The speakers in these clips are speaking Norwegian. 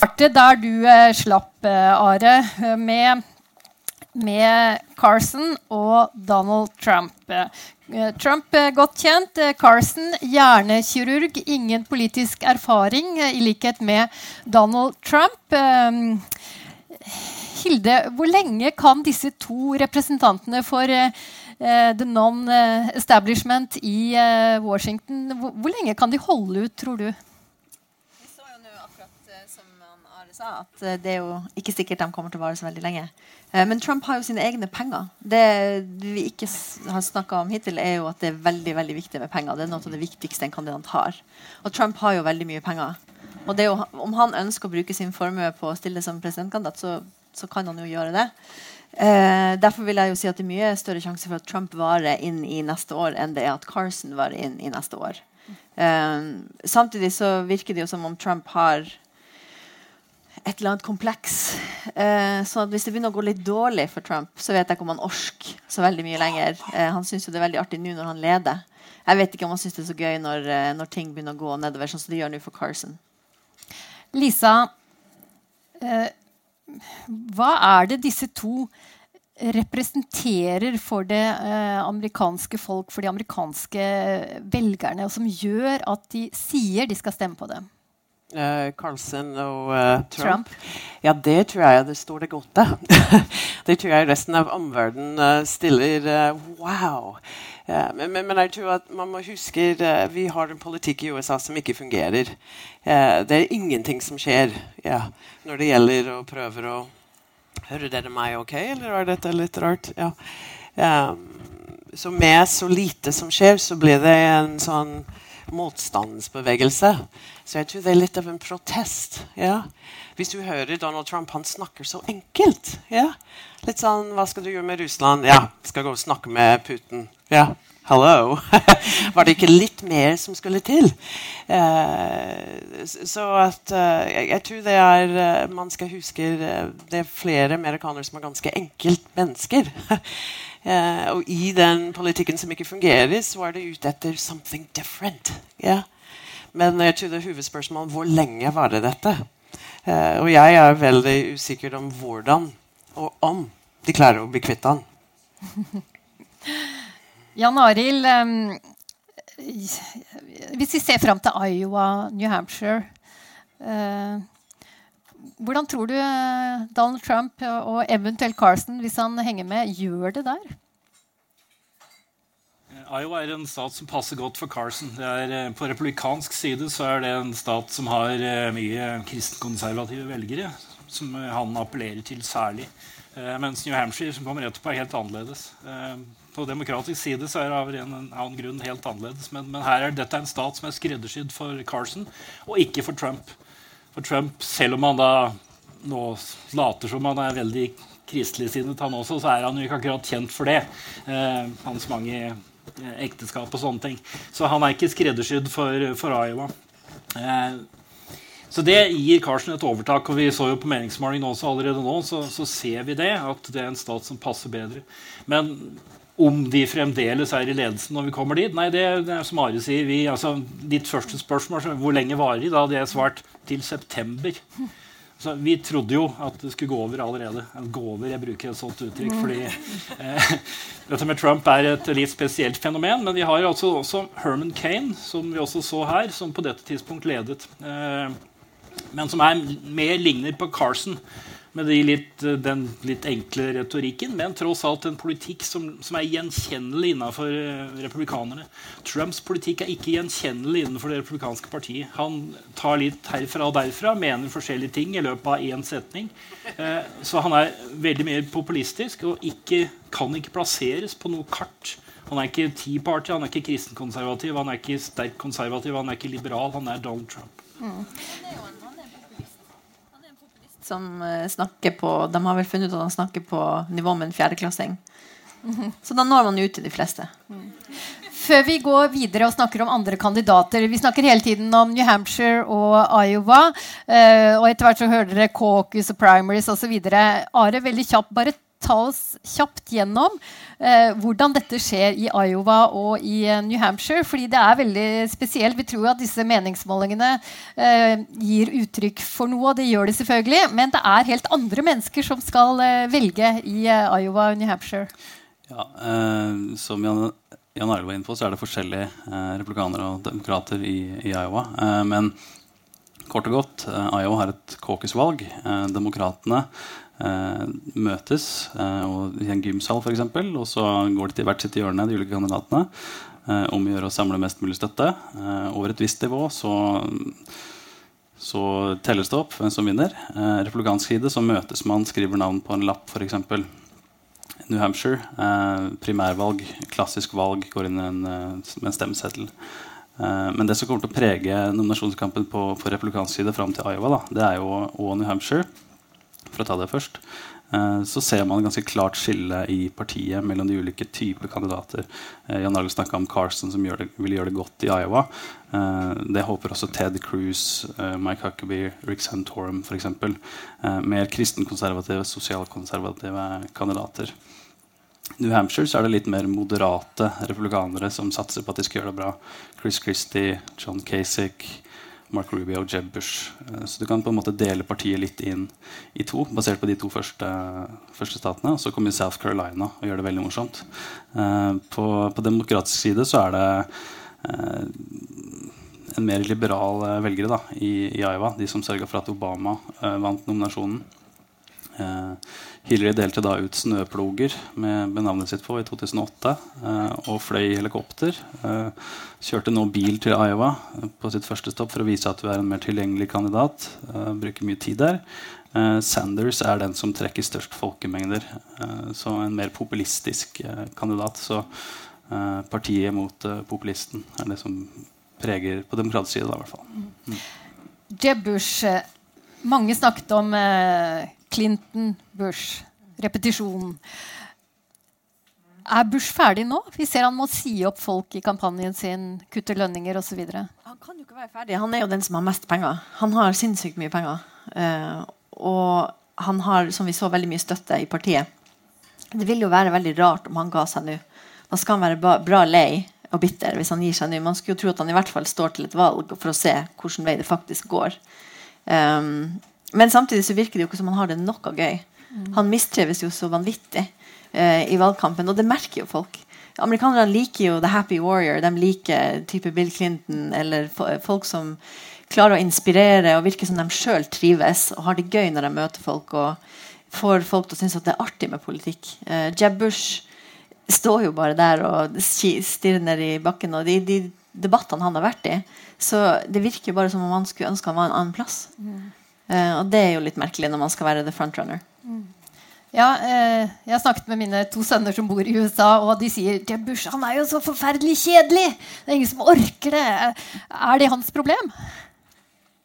starte der du eh, slapp, eh, Are, eh, med, med Carson og Donald Trump. Eh, Trump godt kjent. Carson hjernekirurg, ingen politisk erfaring, i likhet med Donald Trump. Hilde, hvor lenge kan disse to representantene for the non-establishment i Washington hvor lenge kan de holde ut, tror du? Vi så jo nå akkurat eh, som han Are sa, at eh, det er jo ikke sikkert de kommer til å vare så veldig lenge. Eh, Men Trump har jo sine egne penger. Det vi ikke har snakka om hittil, er jo at det er veldig veldig viktig med penger. Det er noe av det viktigste en kandidat har. Og Trump har jo veldig mye penger. Og jo, om han ønsker å bruke sin formue på å stille som presidentkandidat, så, så kan han jo gjøre det. Eh, derfor vil jeg jo si at det er mye større sjanse for at Trump varer inn i neste år enn det er at Carson varer inn i neste år. Eh, samtidig så virker det jo som om Trump har et eller annet kompleks. Eh, så hvis det begynner å gå litt dårlig for Trump, så vet jeg ikke om han orker så veldig mye lenger. Eh, han syns det er veldig artig nå når han leder. Jeg vet ikke om han syns det er så gøy når, eh, når ting begynner å gå nedover, sånn som det gjør nå for Carson. Lisa, eh, hva er det disse to representerer for det eh, amerikanske folk, for de amerikanske velgerne, og som gjør at de sier de skal stemme på dem? Eh, Carlson og uh, Trump. Trump. Ja, det tror jeg det står det godt av. det tror jeg resten av omverdenen uh, stiller wow. Men, men, men jeg tror at man må huske uh, vi har en politikk i USA som ikke fungerer. Det er ingenting som skjer ja, når det gjelder å prøve å Hører dere meg ok, eller er dette litt rart? Ja. Um, så med så lite som skjer, så blir det en sånn motstandsbevegelse. Så jeg tror det er litt av en protest. Ja. Hvis du hører Donald Trump, han snakker så enkelt. Ja. Litt sånn Hva skal du gjøre med Russland? Ja, skal gå og snakke med Putin. Ja. Hello. Var det ikke litt mer som skulle til? Eh, så at eh, jeg, tror det er eh, Man skal huske eh, det er flere amerikanere som er ganske enkelt mennesker. Eh, og i den politikken som ikke fungerer, så er det ute etter something different. Yeah. Men jeg tror det er hovedspørsmålet hvor lenge varer dette? Eh, og jeg er veldig usikker om hvordan og om de klarer å bli kvitt han. Jan Arild, em, hvis vi ser fram til Iowa, New Hampshire eh, Hvordan tror du eh, Donald Trump og eventuelt Carson, hvis han henger med, gjør det der? Iowa er en stat som passer godt for Carson. Er, eh, på republikansk side så er det en stat som har mye kristenkonservative velgere, som han appellerer til særlig. Mens New Hampshire, som kommer etterpå, er helt annerledes. På demokratisk side så er det av en, en annen grunn helt annerledes. Men, men her er dette en stat som er skreddersydd for Carson, og ikke for Trump. For Trump, selv om han da nå later som han er veldig kristeligsinnet, han også, så er han jo ikke akkurat kjent for det. Eh, hans mange eh, ekteskap og sånne ting. Så han er ikke skreddersydd for, for Iowa. Eh, så det gir Carson et overtak. og Vi så jo på meningsmålingen også allerede nå, så, så ser vi det, at det er en stat som passer bedre. Men om de fremdeles er i ledelsen når vi kommer dit? Nei, det, det er som Are sier. Vi, altså, ditt første spørsmål hvor lenge varer de? Da hadde jeg svart til september. Så vi trodde jo at det skulle gå over allerede. Gå over, jeg bruker et sånt uttrykk. fordi eh, Dette med Trump er et litt spesielt fenomen. Men vi har altså også Herman Kane, som vi også så her, som på dette tidspunkt ledet. Eh, men som er mer ligner på Carson med de litt, den litt enkle retorikken, men tross alt en politikk som, som er gjenkjennelig innenfor eh, republikanerne. Trumps politikk er ikke gjenkjennelig innenfor det republikanske partiet. Han tar litt herfra og derfra, mener forskjellige ting i løpet av én setning. Eh, så han er veldig mer populistisk og ikke, kan ikke plasseres på noe kart. Han er ikke Tea Party, han er ikke kristenkonservativ, han er ikke sterk konservativ, han er ikke liberal. Han er Donald Trump. Som eh, snakker på De har vel funnet ut at han snakker på nivå med en fjerdeklassing. Så da når man ut til de fleste. før vi går videre og snakker om andre kandidater Vi snakker hele tiden om New Hampshire og Iowa. Uh, og etter hvert så hører dere caucus og primaries osv. Are, veldig kjapt, bare ta oss kjapt gjennom eh, hvordan dette skjer i Iowa og i uh, New Hampshire. fordi det er veldig spesielt. Vi tror at disse meningsmålingene gir uttrykk for noe, og det gjør de selvfølgelig. Men det er helt andre mennesker som skal velge i Iowa og New Hampshire. Ja, eh, Som Jan, Jan Arild var inne på, så er det forskjellige eh, republikanere og demokrater i, i Iowa. Eh, men kort og godt, eh, Iowa har et caucus-valg. Eh, demokratene eh, møtes og, i en gymsal f.eks. Og så går de til hvert sitt hjørne, de ulike kandidatene, om å gjøre å samle mest mulig støtte. over et visst nivå så så telles det opp hvem som vinner. Eh, republikansk side så møtes man, skriver navn på en lapp f.eks. New Hampshire. Eh, primærvalg, klassisk valg, går inn en, eh, med en stemmeseddel. Eh, men det som kommer til å prege nominasjonskampen på, på republikansk side fram til Iowa, da, det er jo og New Hampshire. For å ta det først. Eh, så ser man et ganske klart skille i partiet mellom de ulike typer kandidater. Eh, Jan Arle snakka om Carson, som det, vil gjøre det godt i Iowa. Eh, det håper også Ted Cruz, Mike Huckabee, Rick Santorum f.eks. Mer kristenkonservative, sosialkonservative kandidater. New Hampshire så er det litt mer moderate republikanere som satser på at de skal gjøre det bra. Chris Christie, John Kasich, Mark Rubio og Jeb Bush. Eh, så du kan på en måte dele partiet litt inn i to, basert på de to første, første statene. Og så kommer South Carolina og gjør det veldig morsomt. Eh, på, på demokratisk side så er det eh, en mer liberal velgere da, i, i Iowa. De som sørga for at Obama vant nominasjonen. Hillary delte da ut snøploger med, med navnet sitt på i 2008. Eh, og fløy i helikopter. Eh, kjørte nå bil til Iowa på sitt første stopp for å vise at hun er en mer tilgjengelig kandidat. bruker mye tid der. Sanders er den som trekker størst folkemengder. så en mer populistisk kandidat. Så partiet mot populisten er det som preger på demokratisk side. Da, i hvert fall. Mm. Jeb Bush, mange snakket om eh, Clinton, Bush. Repetisjonen. Er Bush ferdig nå? Vi ser han må si opp folk i kampanjen sin, kutte lønninger osv. Han kan jo ikke være ferdig. Han er jo den som har mest penger. Han har sinnssykt mye penger. Uh, og han har, som vi så, veldig mye støtte i partiet. Det vil jo være veldig rart om han ga seg nå. Da skal han være bra lei og bitter hvis han gir seg nå. Man skulle jo tro at han i hvert fall står til et valg for å se hvordan vei det faktisk går. Um, men samtidig så virker det jo ikke som han har det noe gøy. Mm. Han mistreves jo så vanvittig eh, i valgkampen, og det merker jo folk. Amerikanerne liker jo The Happy Warrior. De liker type Bill Clinton eller folk som klarer å inspirere og virker som de sjøl trives og har det gøy når de møter folk og får folk til å synes at det er artig med politikk. Eh, Jeb Bush står jo bare der og stirrer ned i bakken. Og de, de debattene han har vært i, så det virker jo bare som om han skulle ønske han var en annen plass. Mm. Uh, og det er jo litt merkelig når man skal være the frontrunner. Mm. Ja, eh, jeg har snakket med mine to sønner som bor i USA, og de sier at Bush han er jo så forferdelig kjedelig. Det er ingen som orker det. Er det hans problem?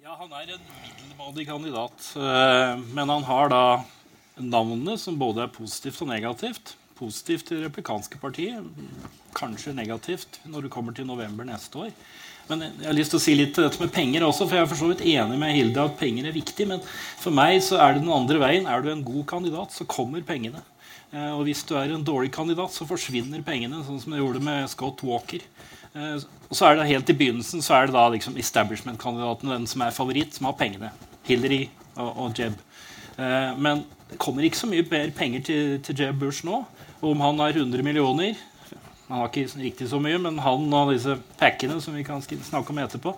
Ja, han er en middelmådig kandidat. Eh, men han har da navnet som både er positivt og negativt. Positivt til det replikanske partiet, kanskje negativt når det kommer til november neste år. Men jeg har lyst til å si litt til dette med penger også, for jeg er for så vidt enig med Hilde at penger er viktig. Men for meg så er det den andre veien. Er du en god kandidat, så kommer pengene. Eh, og hvis du er en dårlig kandidat, så forsvinner pengene, sånn som det gjorde med Scott Walker. Eh, og så er det helt i begynnelsen så er det da liksom establishment-kandidaten, den som er favoritt, som har pengene. Hillary og, Jeb. Eh, men det kommer ikke så mye mer penger til, til Jeb Bush nå. Om han har 100 millioner han har ikke riktig så mye, men han og disse packene som vi kan snakke om etterpå,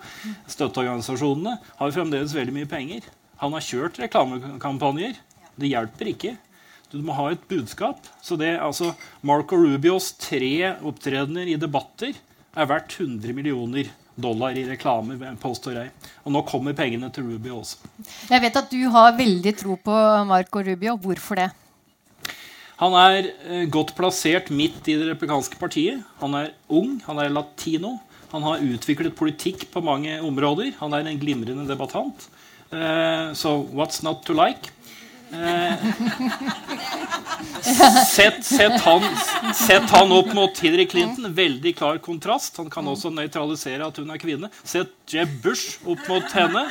støtteorganisasjonene, har fremdeles veldig mye penger. Han har kjørt reklamekampanjer. Det hjelper ikke. Du må ha et budskap. Så det, altså, Marco Rubios tre opptredener i debatter er verdt 100 millioner dollar i reklame. påstår jeg. Og nå kommer pengene til Rubio også. Jeg vet at du har veldig tro på Marco Rubio. Hvorfor det? Han er eh, godt plassert midt i det republikanske partiet. Han er ung, han er latino. Han har utviklet politikk på mange områder. Han er en glimrende debattant. Uh, so what's not to like? Uh, sett, sett, han, sett han opp mot Hillary Clinton. Veldig klar kontrast. Han kan også nøytralisere at hun er kvinne. Sett Jeb Bush opp mot henne.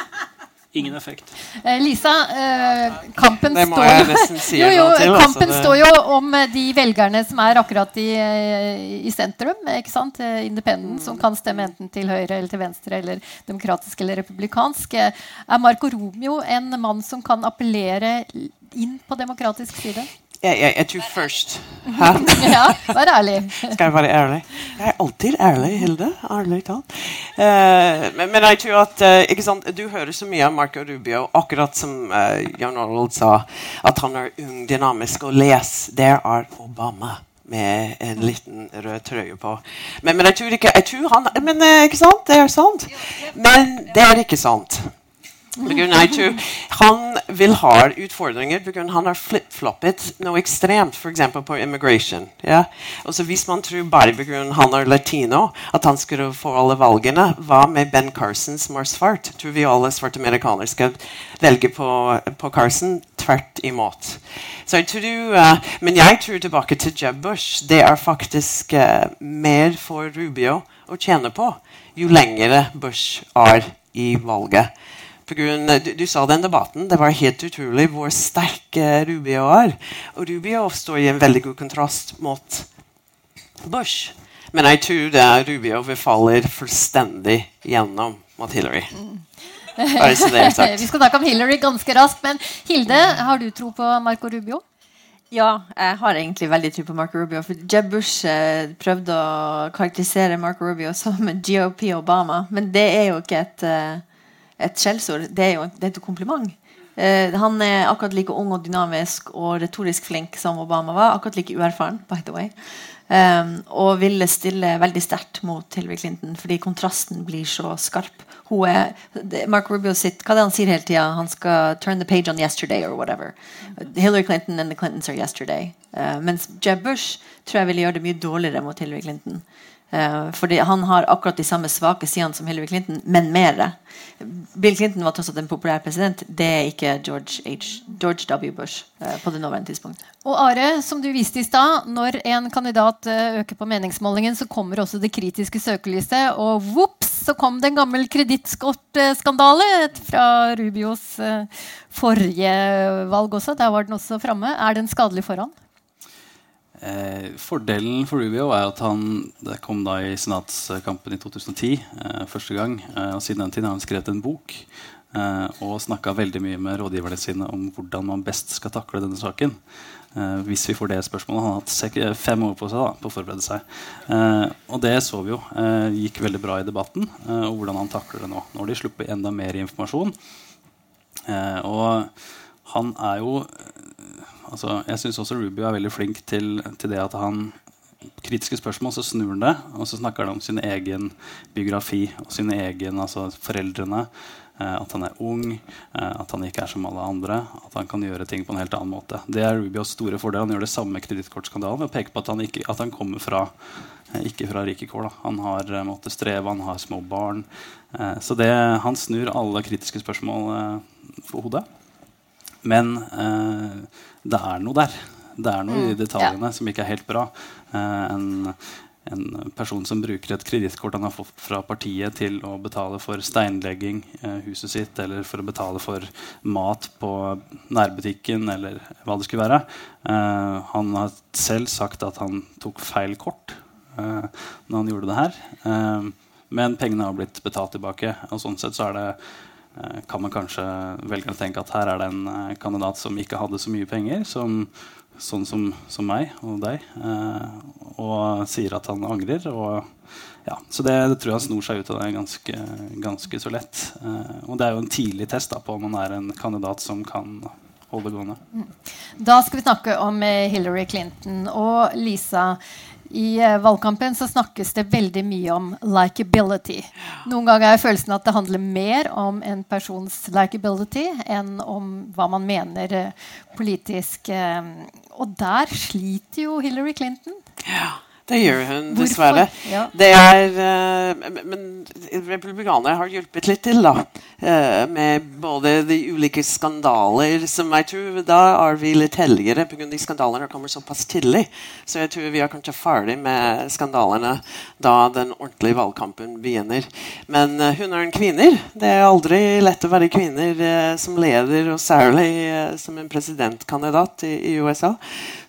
Ingen effekt. Eh, Lisa, eh, kampen, Det må står, jeg si jo, jo, til, altså, kampen det- står jo om eh, de velgerne som er akkurat i, eh, i sentrum. ikke sant? Eh, Independent, som kan stemme enten til høyre eller til venstre, eller demokratisk eller republikansk. Eh, Er Marco Romeo en mann som kan appellere inn på demokratisk side? Jeg, jeg, jeg tror først Hæ? Ja, vær ærlig. Skal jeg være ærlig? Jeg er alltid ærlig, Hilde. Ærlig talt. Uh, men, men jeg tror at uh, sant? Du hører så mye av Marco Rubio, akkurat som uh, Jan Arnold sa, at han er ung, dynamisk. Og les, der er Obama. Med en liten rød trøye på. Men, men jeg tror ikke jeg tror han, Men ikke sant? Det er sant. Men det er ikke sant. Han vil ha utfordringer av han har flip-floppet noe ekstremt, f.eks. på immigration. Ja? Og så Hvis man tror bare av han er latino, at han skulle få alle valgene, hva med Ben Carson som er svart? Tror vi alle svarte amerikanere skal velge på, på Carson? Tvert imot. Jeg tror, uh, men jeg tror tilbake til Jeb Bush. Det er faktisk uh, mer for Rubio å tjene på jo lengre Bush er i valget. På grunn, du, du sa den debatten. Det var helt utrolig hvor sterk eh, Rubio er. Og Rubio står i en veldig god kontrast mot Bush. Men jeg tror det er Rubio vi faller fullstendig gjennom mot Hillary. Bare så det er sagt. Vi skal snakke om Hillary ganske raskt. Men Hilde, har du tro på Marco Rubio? Ja, jeg har egentlig veldig tro på Marco Rubio. For Jeb Bush eh, prøvde å karakterisere Marco Rubio som GOP Obama. Men det er jo ikke et, eh, et skjellsord. Det er jo det er et kompliment. Eh, han er akkurat like ung og dynamisk og retorisk flink som Obama var. Akkurat like uerfaren, by the way. Um, og ville stille veldig sterkt mot Hillary Clinton fordi kontrasten blir så skarp. Er, Mark Rubio sitt, hva er det han sier hele tida? Han skal 'turn the page on yesterday' or whatever. Hillary Clinton and the Clintons are yesterday. Uh, mens Jeb Bush tror jeg ville gjøre det mye dårligere mot Hillary Clinton. Uh, fordi han har akkurat de samme svake sidene som Hillary Clinton, men mer. Bill Clinton var tross alt en populær president. Det er ikke George, H, George W. Bush uh, på det nåværende tidspunkt. Og Are, som du viste i stad, når en kandidat eh, øker på meningsmålingen, så kommer også det kritiske søkelyset, og vops, så kom det en gammel kredittkortskandale fra Rubios eh, forrige valg også. Der var den også framme. Er den skadelig for? Eh, fordelen for Rubio er at han det kom da i senatskampen i 2010 eh, første gang. Eh, og Siden den tid har han skrevet en bok eh, og snakka veldig mye med rådgiverne sine om hvordan man best skal takle denne saken. Eh, hvis vi får det spørsmålet. Han har hatt sek fem år på seg da, på å forberede seg. Eh, og det så vi jo gikk veldig bra i debatten. og hvordan han takler det nå. Nå har de sluppet enda mer informasjon. og han er jo altså, Jeg syns også Rubio er veldig flink til, til, det at han Kritiske spørsmål, så snur han det, og så snakker han om sin egen biografi og sine egen, altså foreldrene. Eh, at han er ung, eh, at han ikke er som alle andre. At han kan gjøre ting på en helt annen måte. Det er Rubios store fordel. Han gjør det samme kredittkortskandalen ved å peke på at han, ikke, at han kommer fra eh, ikke fra rike kår. Han har måttet streve, han har små barn. Så det, han snur alle kritiske spørsmål for hodet. Men det er noe der. Det er noe mm, i detaljene ja. som ikke er helt bra. en, en person som bruker et kredittkort han har fått fra partiet til å betale for steinlegging eh, huset sitt, eller for å betale for mat på nærbutikken, eller hva det skulle være. Eh, han har selv sagt at han tok feil kort eh, når han gjorde det her. men pengene har blitt betalt tilbake. og sånn sett så er det kan man kanskje velge å tenke at her er det en kandidat som ikke hadde så mye penger, som sånn som, som, meg og deg, eh, og sier at han angrer. Og, ja, så det, det, tror jeg snor seg ut av det ganske, ganske så lett. Eh, og det er jo en tidlig test da, på om man er en kandidat som kan holde gående. Da skal vi snakke om eh, Hillary Clinton og Lisa. I uh, valgkampen så snakkes det veldig mye om likability. Noen ganger jeg følelsen at det handler mer om en persons likability enn om hva man mener uh, politisk. Uh, og der sliter jo Hillary Clinton. Ja. Det gjør hun, dessverre. Ja. Det er eh, men- republikanere har hjulpet litt til, da. eh, med både de ulike skandaler som jeg tror Da er vi litt heldigere pga. de skandalene kommer såpass tidlig. Så jeg tror vi er kanskje ferdig med skandalene da den ordentlige valgkampen begynner. Men eh, hun er en kvinne. Det er aldri lett å være kvinner som leder, og særlig som en presidentkandidat i, i USA.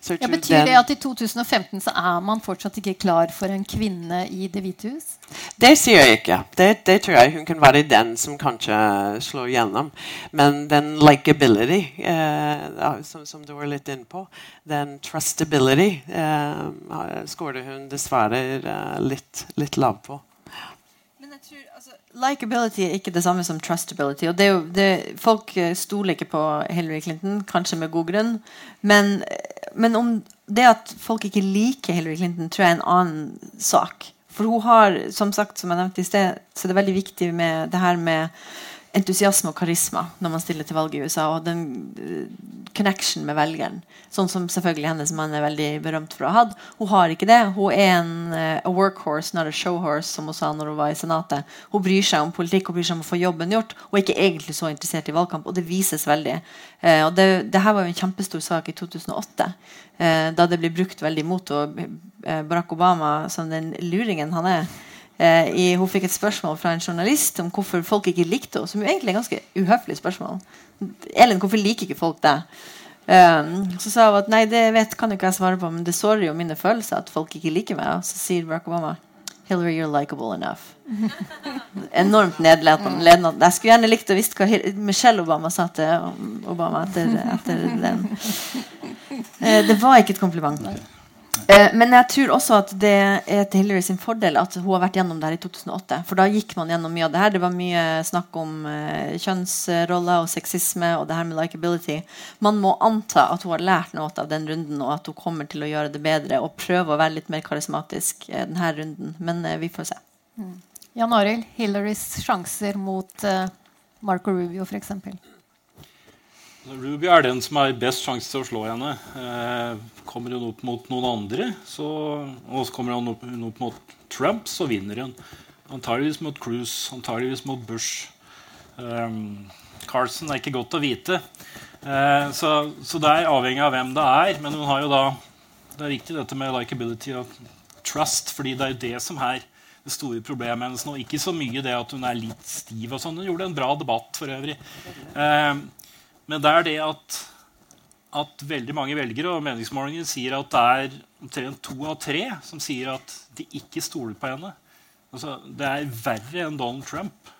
Så Ja, betyr det at i 2015 så er man fortsatt ikke klar for en kvinne i Det hvite hus? Det sier jeg ikke. Det, det tror jeg hun kan være den som kanskje slår gjennom. Men den likability, eh, som, som du var litt inne på, den trustability, eh, skårer hun dessverre eh, litt, litt lav på. Men jeg tror, altså, Likeability er ikke det samme som trustability. og det er jo, det, Folk stoler ikke på Hillary Clinton, kanskje med god grunn. Men, men om det at folk ikke liker Hillary Clinton, tror jeg er en annen sak. For hun har, som sagt, som jeg nevnte i sted, så det er veldig viktig med det her med entusiasme og karisma når man stiller til valg i USA, og den eh, connection med velgeren. Sånn som selvfølgelig hennes mann er veldig berømt for å ha hatt. Hun har ikke det. Hun er en eh, a workhorse, not a showhorse, som hun sa når hun var i Senatet. Hun bryr seg om politikk hun bryr seg om å få jobben gjort, Hun er ikke egentlig så interessert i valgkamp. Og det vises veldig. Eh, og det, det her var jo en kjempestor sak i 2008, eh, da det ble brukt veldig mot Barack Obama, som den luringen han er, i, hun fikk et spørsmål fra en journalist om hvorfor folk ikke likte henne. Som jo egentlig er et ganske uhøflig spørsmål. Elin, hvorfor liker ikke folk deg? Um, så sa hun at nei, det vet, kan jo ikke jeg svare på, men det sårer jo mine følelser at folk ikke liker meg. Og så sier Barack Obama Hillary, you're likable enough. Enormt nedlatende. Jeg skulle gjerne likt å visst hva Michelle Obama sa til Obama etter, etter den. Uh, det var ikke et kompliment. Eh, men jeg tror også at det er til Hillary sin fordel at hun har vært gjennom det her i 2008. For da gikk man gjennom mye av det her. Det var mye snakk om eh, kjønnsroller og sexisme og det her med likability. Man må anta at hun har lært noe av den runden, og at hun kommer til å gjøre det bedre og prøve å være litt mer karismatisk eh, denne runden. Men eh, vi får se. Jan Arild, Hillarys sjanser mot eh, Marco Rubio f.eks. Ruby er den som har best sjanse til å slå henne. Eh, kommer hun opp mot noen andre, så, og så kommer hun opp, hun opp mot Trump, så vinner hun. Antageligvis mot Cruise, antageligvis mot Bush. Um, Carlsen er ikke godt å vite. Eh, så, så det er avhengig av hvem det er. Men hun har jo da Det er viktig dette med likability og trust, fordi det er jo det som er det store problemet hennes nå. Ikke så mye det at hun er litt stiv og sånn. Hun gjorde en bra debatt for øvrig. Eh, men det er det at, at veldig mange velgere og meningsmålinger sier at det er omtrent to av tre som sier at de ikke stoler på henne. Altså, det er verre enn Donald Trump.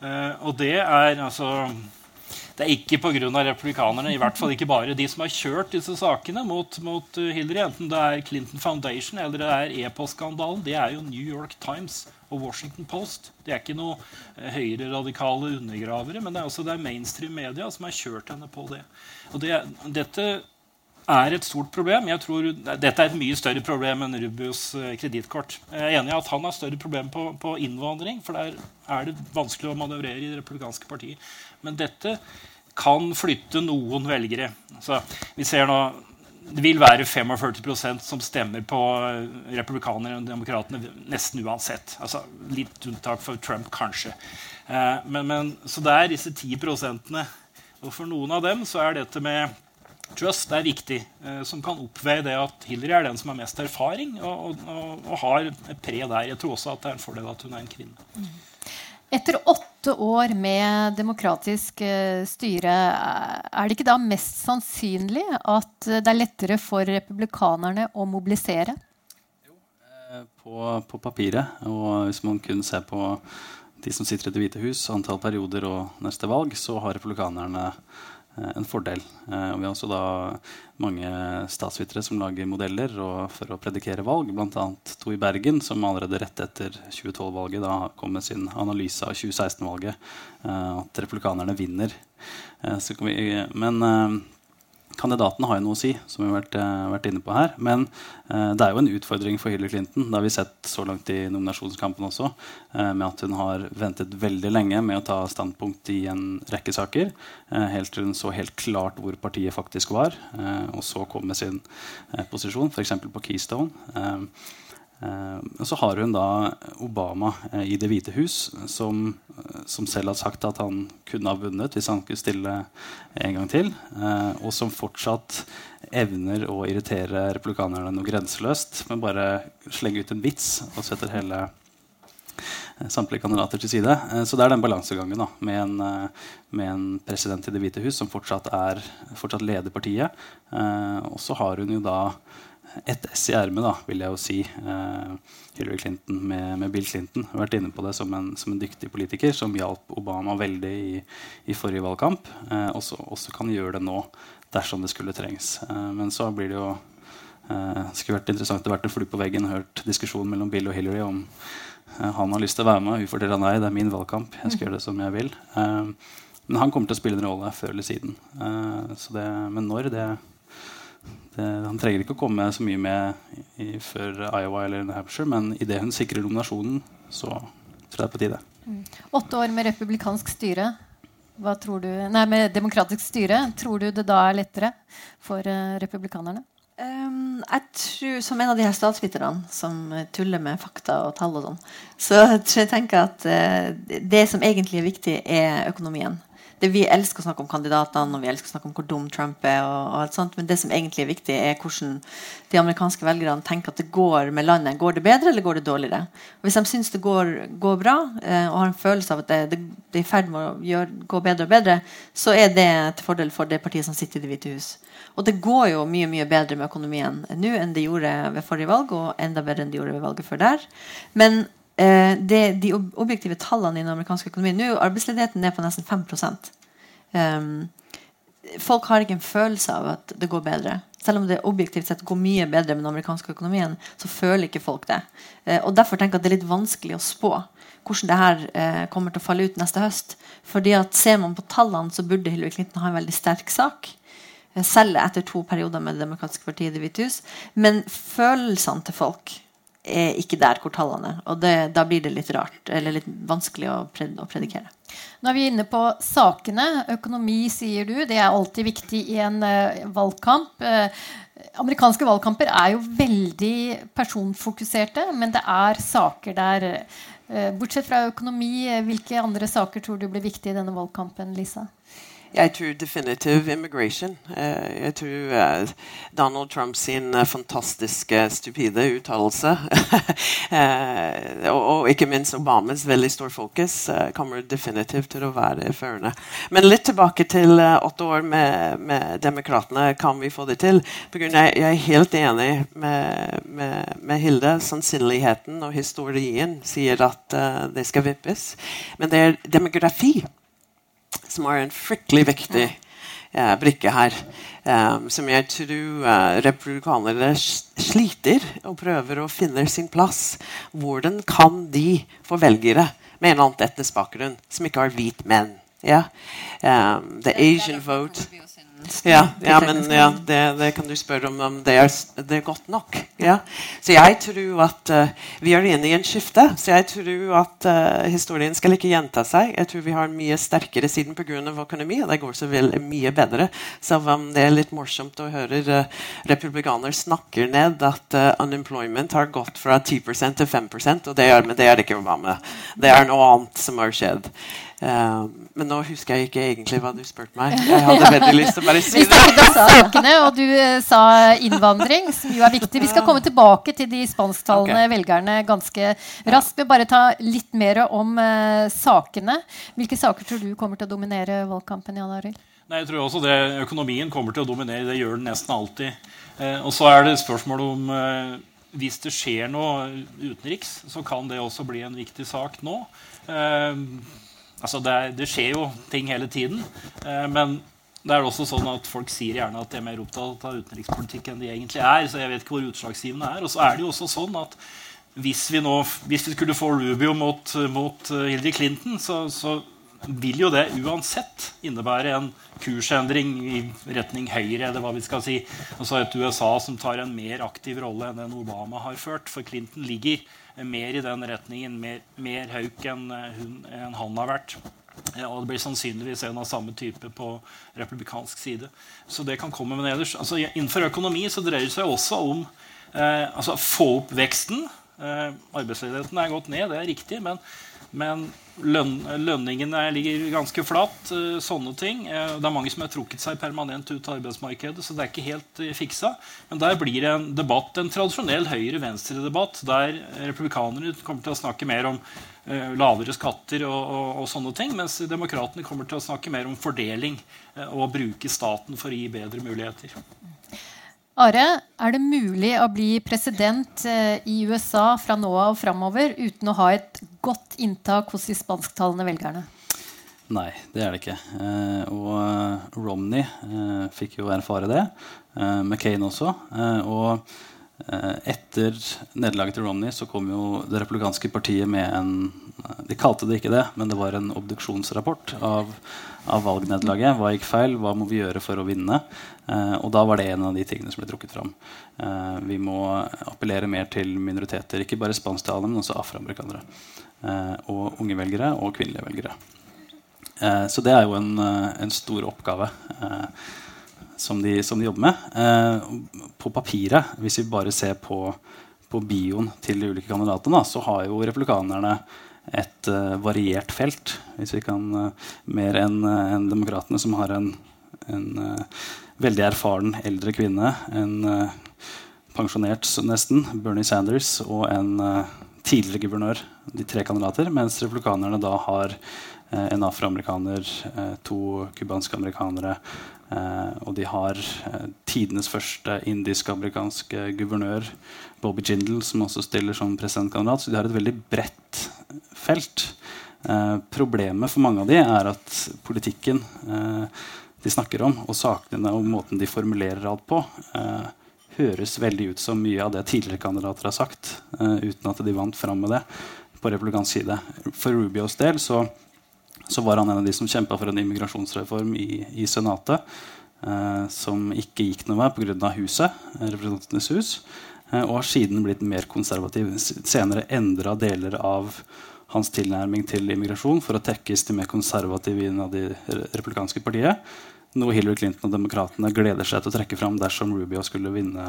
Eh, og det er altså Det er ikke pga. republikanerne, i hvert fall ikke bare de som har kjørt disse sakene mot, mot uh, Hillary, enten det er Clinton Foundation eller det er e-postskandalen. Det er jo New York Times og Washington Post. Det er ikke noe uh, høyreradikale undergravere, men det er, også, det er mainstream media som har kjørt henne på det. Og det, dette er et stort problem. Jeg tror Dette er et mye større problem enn Rubios uh, kredittkort. Jeg er enig i at han har større problem på, på innvandring, for der er det vanskelig å manøvrere i det republikanske partiet. Men dette kan flytte noen velgere. Så vi ser nå det vil være 45% som stemmer på republikanerne republikanere og demokratene nesten uansett. Altså, litt unntak for Trump, kanskje. Eh, men, men, så det er disse 10 prosentene. Og for noen av dem så er dette med trust er viktig, eh, som kan oppveie det at Hillary er den som har mest erfaring og, og, og, og har et pre der. Jeg tror også at det er en fordel at hun er en kvinne. Etter åtte år med demokratisk eh, styre, eh, er det ikke da mest sannsynlig at det er lettere for republikanerne å mobilisere? Jo, På, på papiret, og hvis man kun ser på de som sitter i Det hvite hus, antall perioder og neste valg, så har republikanerne en fordel. Eh, og vi har også da mange statsvitere som lager modeller for å predikere valg, bl.a. to i Bergen, som allerede rett etter 2012-valget da kom med sin analyse av 2016-valget, eh, at republikanerne vinner. Eh, men Kandidatene har jo noe å si, som vi har vært, eh, vært inne på her. Men eh, det er jo en utfordring for Hillary Clinton. Det har vi sett så langt i nominasjonskampen også. Eh, med at hun har ventet veldig lenge med å ta standpunkt i en rekke saker. Eh, helt til hun så helt klart hvor partiet faktisk var. eh, og så kom med sin eh, posisjon, f.eks. på Keystone. Eh, Eh, så har hun da Obama eh, i Det hvite hus, som, eh, som, selv har sagt at han kunne ha vunnet hvis han skulle stille en gang til. Og som fortsatt evner å irritere republikanerne noe grenseløst, men bare slenge ut en vits og setter hele samtlige kandidater til side. Så det er den balansegangen da, med en, med en, president i Det hvite hus som fortsatt, er, fortsatt leder partiet. og så har hun jo da et ess i ermet, vil jeg jo si. Eh, Hillary Clinton med, med, Bill Clinton. har vært inne på det som en, som en dyktig politiker som hjalp Obama veldig i, i forrige valgkamp. Eh, også, også, kan gjøre det nå dersom det skulle trengs. Eh, men så blir det jo eh, skulle vært interessant å vært en flue på veggen og hørt diskusjonen mellom Bill og Hillary om eh, han har lyst til å være med. Hun forteller nei, det er min valgkamp. Jeg skal gjøre det som jeg vil. Eh, men han kommer til å spille en rolle før eller siden. Det, men når, det det, han trenger ikke å komme så mye med i, før Iowa eller New Hampshire, men idet hun sikrer nominasjonen, så tror jeg det er på tide. Mm. Åtte år med republikansk styre. Hva tror du, nei, med demokratisk styre. Tror du det da er lettere for uh, republikanerne? Um, jeg tror, Som en av de her statsviterne som tuller med fakta og tall, og sånn, så tror jeg tenker at uh, det som egentlig er viktig, er økonomien det, Vi elsker å snakke om kandidatene og vi elsker å snakke om hvor dum Trump er. Og, og alt sånt, Men det som egentlig er viktig, er hvordan de amerikanske velgerne tenker at det går med landet. Går det bedre eller går det dårligere? Og Hvis de syns det går, går bra eh, og har en følelse av at det, det, det er i ferd med å gjøre, gå bedre og bedre, så er det til fordel for det partiet som sitter i Det hvite hus. Og det går jo mye mye bedre med økonomien nå enn det gjorde ved forrige valg, og enda bedre enn det gjorde ved valget før der. Men det, de objektive tallene i den amerikanske økonomien Nå er arbeidsledigheten ned på nesten 5 um, Folk har ikke en følelse av at det går bedre. Selv om det objektivt sett går mye bedre med den amerikanske økonomien, så føler ikke folk det. Eh, og Derfor tenker jeg at det er litt vanskelig å spå hvordan det her eh, kommer til å falle ut neste høst. Fordi at Ser man på tallene, så burde Hillary Clinton ha en veldig sterk sak. Eh, selv etter to perioder med Det demokratiske partiet i Det hvite hus. Men følelsene til folk er ikke der hvor tallene er. Og det, da blir det litt rart, eller litt vanskelig å, pred å, predikere. Nå er vi inne på sakene. Økonomi, sier du. Det er alltid viktig i en uh, valgkamp. Uh, amerikanske valgkamper er jo veldig personfokuserte, men det er saker der. Uh, bortsett fra økonomi, hvilke andre saker tror du blir viktige i denne valgkampen, Lisa? Jeg tror definitivt immigration. Uh, jeg tror uh, Donald Trump sin uh, fantastiske, stupide uttalelse og, ikke minst Obamas veldig stor fokus kommer definitivt til å være førende. Men litt tilbake til åtte år med, med demokratene. Kan vi få det til? Jeg er helt enig med, med, med, Hilde. Sannsynligheten og historien sier at det skal vippes. Men det er demografi som er en fryktelig viktig eh, brikke her. Eh, som jeg tror eh, republikanere sliter og prøver å finne sin plass. Hvordan kan de få velgere med en annen etnisk bakgrunn som ikke har hvit menn? Yeah? Um, the Asian vote ja, ja, men ja, det, det, kan du spørre om om det er, det er godt nok. Ja. Så jeg tror at uh, vi er inne i en skifte. Så jeg tror at uh, historien skal ikke gjenta seg. Jeg tror vi har mye sterkere siden pga. økonomi, og det går så vel mye bedre. Selv om det er litt morsomt å høre uh, republikanere snakke ned at unemployment har gått fra 10% til 5% og det er, men det er ikke Obama. Det er noe annet som har skjedd. Uh, men nå husker jeg ikke egentlig hva du spurte meg. Jeg hadde veldig lyst til å bare si det. Vi sakene, og du uh, sa innvandring, som jo er viktig. Vi skal komme tilbake til de spansktalende okay. velgerne ganske raskt. Men bare ta litt mer om uh, sakene. Hvilke saker tror du kommer til å dominere valgkampen? Jan Arild? Nei, jeg tror også det, Økonomien kommer til å dominere. Det gjør den nesten alltid. og så er det spørsmålet om hvis det skjer noe utenriks, så kan det også bli en viktig sak nå. Eh, Altså det, det, skjer jo ting hele tiden. Eh, men det er også sånn at folk sier gjerne at de er mer opptatt av utenrikspolitikk enn de egentlig er. Så jeg vet ikke hvor utslagsgivende er. Og så er det jo også sånn at hvis vi, nå, hvis vi skulle få Rubio mot, mot eh, Hillary Clinton, så, så, vil jo det uansett innebære en kursendring i retning høyre. eller hva vi skal si. Altså Et USA som tar en mer aktiv rolle enn den Obama har ført. For Clinton ligger mer i den retningen, mer, mer hauk enn, hun, en han har vært. Og det blir sannsynligvis en av samme type på republikansk side. Så det kan komme med nederst. Altså, innenfor økonomi så dreier det seg også om eh, altså, få opp veksten. Eh, arbeidsledigheten er gått ned, det er riktig, men, men løn, lønningene ligger ganske flatt. Eh, sånne ting. Eh, det er mange som har trukket seg permanent ut av arbeidsmarkedet, så det er ikke helt eh, fiksa. Men der blir det en debatt, en tradisjonell høyre-venstre-debatt, der republikanerne kommer til å snakke mer om lavere skatter og, og, og, sånne ting, mens demokratene kommer til å snakke mer om fordeling og og bruke staten for å gi bedre muligheter. Are, er det mulig å bli president i USA fra nå av og framover uten å ha et godt inntak hos de spansktalende velgerne? Nei, det er det ikke. Eh, og eh, Romney eh, fikk jo erfare det. McCain også. Og etter nederlaget til Romney så kom jo det republikanske partiet med en De kalte det ikke det, men det var en obduksjonsrapport av av valgnederlaget. Hva gikk feil? Hva må vi gjøre for å vinne? Eh, og da var det en av de tingene som ble trukket fram. Eh, vi må appellere mer til minoriteter, ikke bare spansktalende, men også afroamerikanere. Eh, og unge velgere og kvinnelige velgere. Så det er jo en, en stor oppgave som de, som, de, jobber med. på papiret, hvis vi bare ser på, på bioen til de ulike kandidatene, så har jo republikanerne et variert felt. Hvis vi kan Mer enn uh, en demokratene, som har en, en veldig erfaren eldre kvinne. En pensjonert nesten, Bernie Sanders, og en tidligere guvernør. De tre kandidater. Mens republikanerne da har en afroamerikaner, to cubanske amerikanere. og de har tidenes første indisk-amerikanske guvernør, Bobby Jindal, som også stiller som presidentkandidat. Så de har et veldig bredt felt. Eh, problemet for mange av de er at politikken eh, de snakker om, og sakene og måten de formulerer alt på, eh, høres veldig ut som mye av det tidligere kandidater har sagt, eh, uten at de vant fram med det på republikansk side. For Rubios del så, så, var han en av de som kjempa for en immigrasjonsreform i, i Senatet. Eh, som ikke gikk noe vei pga. huset, Representantenes hus. Eh, og har siden blitt mer konservativ. Senere endra deler av hans tilnærming til immigrasjon for å tekkes til mer konservative innad i det republikanske partiet. Noe Hillary Clinton og demokratene gleder seg til å trekke fram dersom Rubio skulle vinne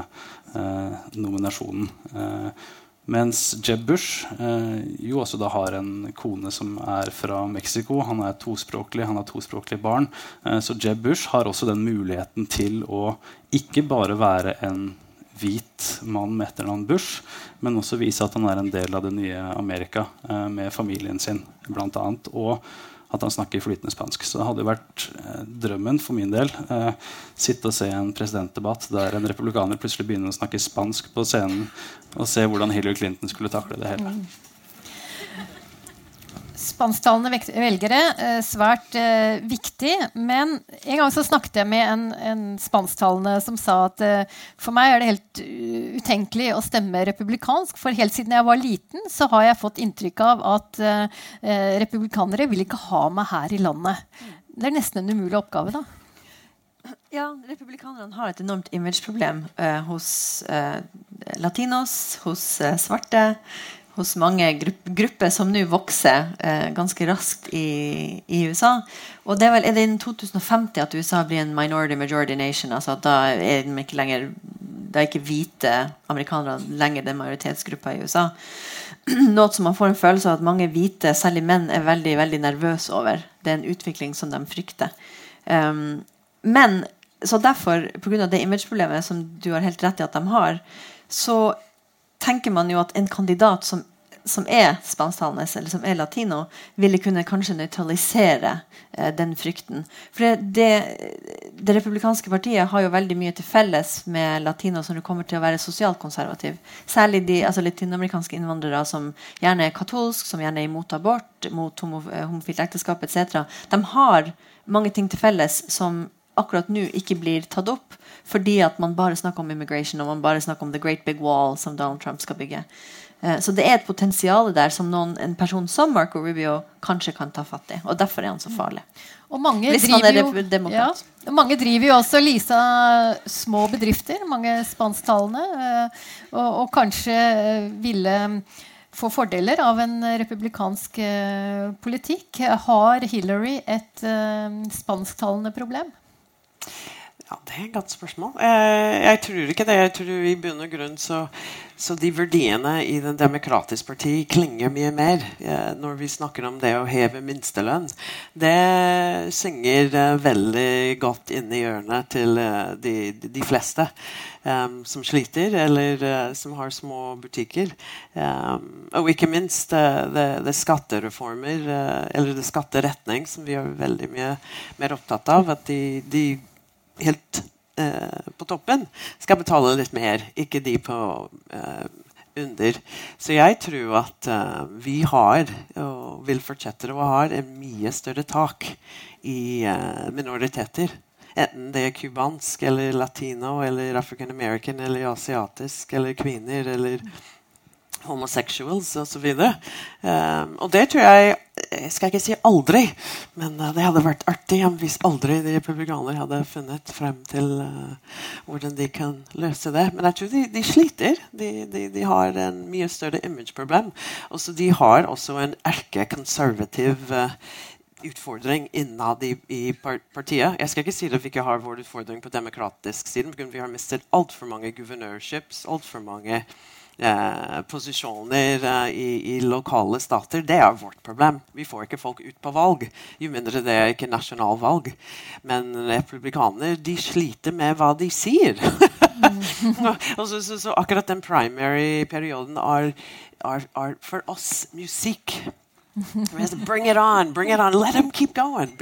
eh, nominasjonen. Eh, mens Jeb Bush eh, jo også da har en kone som er fra Mexico. Han er tospråklig, han har tospråklige barn. Eh, så Jeb Bush har også den muligheten til å ikke bare være en hvit mann med etternavn Bush, men også vise at han er en del av det nye Amerika eh, med familien sin, blant annet, og at han snakker flytende spansk. Så det hadde vært eh, drømmen for min del eh, sitte og se en presidentdebatt der en republikaner plutselig begynner å snakke spansk på scenen, og se hvordan Hillary Clinton skulle takle det hele. Spansktalende velgere eh, svært eh, viktig. Men en gang så snakket jeg med en, en spansktalende som sa at eh, for meg er det helt utenkelig å stemme republikansk. For helt siden jeg var liten, så har jeg fått inntrykk av at republikanere vil ikke ha meg her i landet. Det er nesten en umulig oppgave, da. Ja, republikanerne har et enormt imageproblem eh, hos eh, latinos, hos eh, svarte, hos mange grupper som nå vokser eh, ganske raskt i, i, USA. Og det er vel innen 2050 at USA blir en minority majority nation. altså at Da er de ikke lenger da er ikke hvite amerikanere lenger den majoritetsgruppa i USA. Noe som man får en følelse av at mange hvite, særlig menn, er veldig veldig nervøse over. Det er en utvikling som de frykter. Um, men så derfor, pga. det imageproblemet som du har helt rett i at de har, så tenker man jo at en kandidat som, som er spansktalende eller som er latino, ville kunne kanskje nøytralisere eh, den frykten. For det, det, det, republikanske partiet har jo veldig mye til felles med latino som kommer til å være sosialt konservativ. Særlig de altså latinamerikanske innvandrere som gjerne er katolsk, som gjerne er imot abort, mot eh, homofilt ekteskap etc. De har mange ting til felles som akkurat nå ikke blir tatt opp fordi at man bare snakker om immigration og man bare snakker om the great big wall som Donald Trump skal bygge. Uh, så det er et potensial der som noen, en person som Marco Rubio kanskje kan ta fatt i. Og derfor er han så farlig. Og mange driver, jo, ja, mange driver jo også Lisa små bedrifter, mange spansktalende, uh, og, og, kanskje ville få fordeler av en republikansk politikk. Har Hillary et spansktalende problem? Ja, Det er et godt spørsmål. Eh, jeg tror ikke det. Jeg tror i bunn og grunn så, så de verdiene i Den demokratiske parti klinger mye mer eh, når vi snakker om det å heve minstelønn. Det synger eh, veldig godt inn i ørene til de, de, fleste um, som sliter, eller som har små butikker. Um, og ikke minst det, det skattereformer, eller det skatteretning, som vi er veldig mye mer opptatt av. at de, de helt eh, på toppen skal betale litt mer, ikke de på eh, under. Så jeg tror at eh, vi har, og vil fortsette å ha, en mye større tak i uh, minoriteter. Enten det er cubansk eller latino eller African American eller asiatisk eller kvinner eller homosexuals osv. Eh, og det tror jeg Jeg skal ikke si aldri, men uh, det hadde vært artig hvis aldri de republikanere hadde funnet frem til uh, hvordan de kan løse det. Men jeg tror de, de sliter. De, de, de, har en mye større imageproblem. Og de har også en erkekonservativ uh, utfordring innad i, i, partiet. Jeg skal ikke si at vi ikke har vår utfordring på demokratisk siden. Vi har mistet altfor mange guvernørships, altfor mange eh, posisjoner eh, i, i, lokale stater, det er vårt problem. Vi får ikke folk ut på valg, jo mindre det er ikke nasjonalvalg. Men republikanere de sliter med hva de sier. så, så, så, akkurat den primary-perioden er, er, er for oss musikk. Bring it on! bring it on, Let them keep going!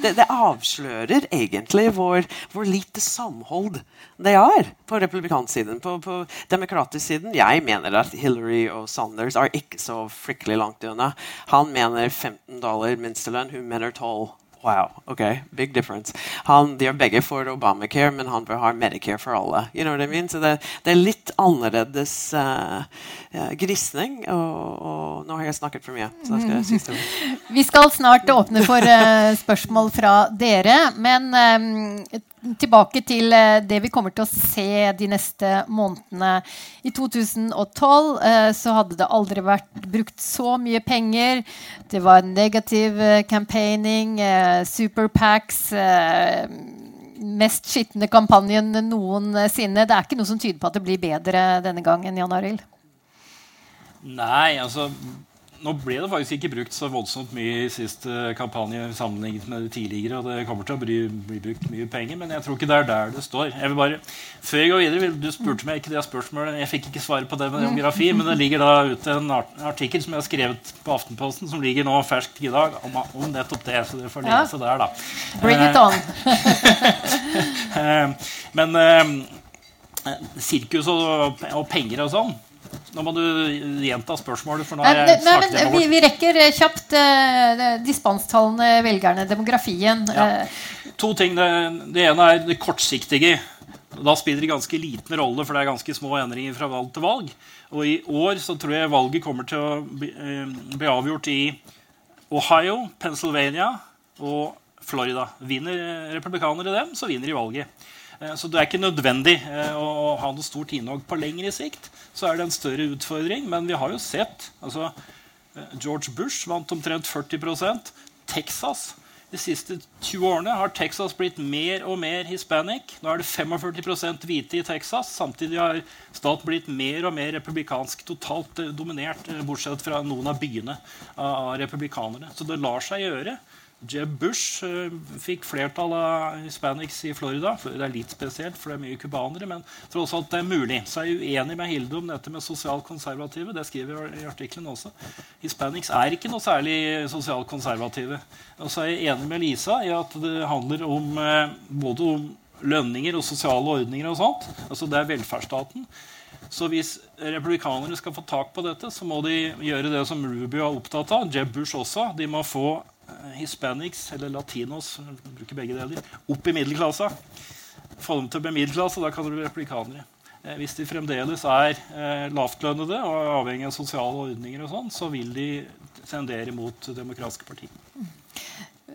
Det, det avslører egentlig hvor, hvor, lite samhold det er på republikansiden. På, på demokratisk siden Jeg mener at Hillary og Sanders er ikke så fryktelig langt unna. Han mener 15 dollar minstelønn, hun mener 12. Wow, ok, big difference. Han, de er begge for Obamacare, men han vil ha Medicare for alle. You know what I mean? Så det, det er litt annerledes uh, grisning. Og, og, nå har jeg snakket for mye. så skal jeg si Vi skal snart åpne for uh, spørsmål fra dere. Men um, tilbake til eh, det vi kommer til å se de neste månedene. I 2012 eh, så hadde det aldri vært brukt så mye penger. Det var negativ eh, campaigning, superpacks Mest skitne kampanjen noensinne. Det er ikke noe som tyder på at det blir bedre denne gangen. Jan Arild? Nei, altså nå ble det faktisk ikke brukt så voldsomt mye i siste kampanje sammenlignet med det tidligere. og det kommer til å bli, bli, brukt mye penger, men jeg tror ikke det er der det står. Jeg vil bare, før jeg går videre, Du spurte meg ikke det spørsmålet. Jeg fikk ikke svaret på det med demografi, men det ligger da ute en artikkel som jeg har skrevet på Aftenposten, som ligger nå ferskt i dag, om, om nettopp det. Så dere får lese ja. der, da. Bring it on. Eh, men eh, sirkus og, og penger og sånn nå må du gjenta spørsmålet. for nå har jeg nei, men, vi, vi, rekker eh, kjapt eh, dispanstallene, velgerne, demografien. Ja. Uh. To ting. Det, det, ene er det kortsiktige. Da spiller det ganske liten rolle, for det er ganske små endringer fra valg til valg. Og i år så tror jeg valget kommer til å bli, uh, bli avgjort i Ohio, Pennsylvania og Florida. Vinner republikanere dem, så vinner de valget. Eh, så det er ikke nødvendig eh, å ha noe stort innhogg på lengre sikt. Så er det en større utfordring. Men vi har jo sett altså, eh, George Bush vant omtrent 40% Texas de siste 20 årene har Texas blitt mer og mer hispanic. Nå er det 45% hvite i Texas. Samtidig har staten blitt mer og mer republikansk. Totalt dominert, bortsett fra noen av byene av republikanerne. Så det lar seg gjøre. Jeb Bush uh, fikk flertall av hispanics i Florida. Det er litt spesielt, for det er mye cubanere, men tross alt det er mulig. Så er jeg uenig med Hilde om dette med sosialkonservative. Det skriver jeg i artikkelen også. Hispanics er ikke noe særlig sosialkonservative. Og så er jeg enig med Lisa i at det handler om uh, både om lønninger og sosiale ordninger og sånt. Altså det er velferdsstaten. Så hvis republikanere skal få tak på dette, så må de gjøre det som Rubio er opptatt av. Jeb Bush også. De må få Eh, hispanics, eller latinos, bruker begge deler, opp i middelklassa. Få dem til å bli middelklasse, da kan de bli replikanere. Eh, hvis de fremdeles er eh, lavtlønnede og avhengig av sosiale ordninger, og sånn, så vil de tendere mot demokratiske partier.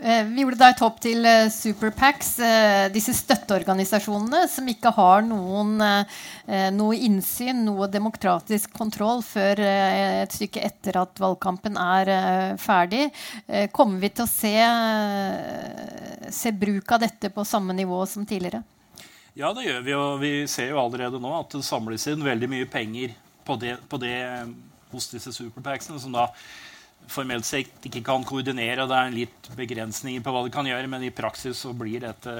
Eh, vi gjorde da et hopp til eh, Superpacs, eh, disse støtteorganisasjonene som ikke har noen, noe innsyn, noe demokratisk kontroll før et stykke etter at valgkampen er ferdig. Kommer vi til å se, se bruk av dette på samme nivå som tidligere? Ja, det gjør vi. Og vi ser jo allerede nå at det samles inn veldig mye penger på det, på det hos disse superpacksene, som da formelt sett ikke kan koordinere. og Det er litt begrensninger på hva de kan gjøre, men i praksis så blir dette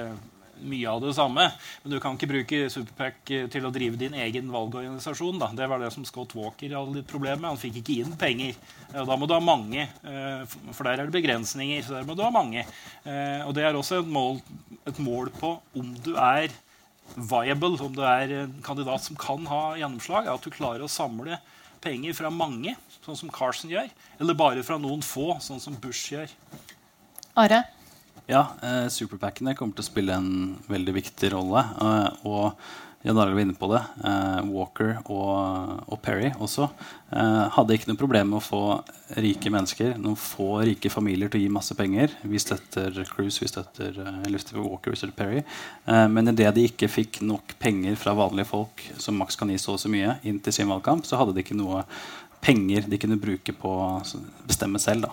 mye av det samme. Men du kan ikke bruke Superpack til å drive din egen valgorganisasjon. Da. Det var det som Scott Walker hadde litt problemer med. Han fikk ikke inn penger. Da må du ha mange, eh, for der er det begrensninger. så der må du ha mange. Eh, og det er også et mål, et mål på om du er viable, om du er en kandidat som kan ha gjennomslag. At du klarer å samle penger fra mange, sånn som Carson gjør, eller bare fra noen få, sånn som Bush gjør. Are? Ja, eh, superpackene kommer til å spille en veldig viktig rolle. Eh, og Jan Arild var inne på det. Eh, Walker og, og, Perry også eh, hadde ikke noe problem med å få rike mennesker, noen få rike familier til å gi masse penger. Vi støtter Cruise, vi støtter, eh, Walker, vi støtter Perry. Eh, men idet de ikke fikk nok penger fra vanlige folk som maks kan gi så og så mye, inn til sin valgkamp, så hadde de ikke noe penger de kunne bruke på å bestemme selv.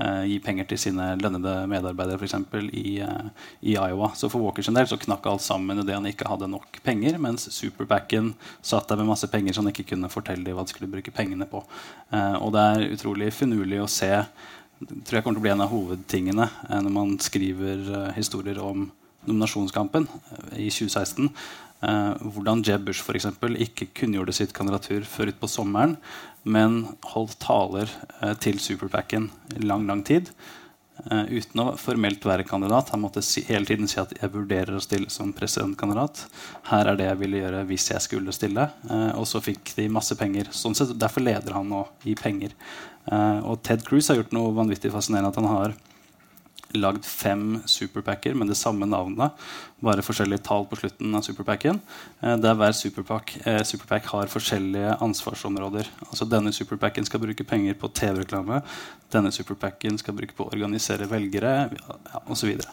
Eh, gi penger til sine lønnede medarbeidere f.eks. I, eh, i Iowa. Så for Walker sin del så knakk alt sammen idet han ikke hadde nok penger, mens Superbacken satt der med masse penger som han ikke kunne fortelle hva de skulle bruke pengene på. Eh, og det er utrolig finurlig å se det tror jeg kommer til å bli en av hovedtingene eh, når man skriver eh, historier om nominasjonskampen eh, i 2016. Eh, hvordan Jeb Bush for eksempel, ikke kunngjorde sitt kandidatur før utpå sommeren, men holdt taler eh, til Superpacken i lang, lang tid. Uh, uten å formelt være kandidat. Han måtte si, hele tiden si at jeg vurderer å stille som presidentkandidat. Her er det jeg ville gjøre hvis jeg skulle stille. Uh, og så fikk de masse penger. Sånn sett, derfor leder han nå i penger. Og Ted Cruz har gjort noe vanvittig fascinerende. at han har lagd fem superpacker med det samme navnet, bare forskjellige tall på slutten av superpacken. Eh, der hver superpack, eh, superpack, har forskjellige ansvarsområder. Altså Denne superpacken skal bruke penger på TV-reklame. Denne superpacken skal bruke på å organisere velgere ja, osv. Så,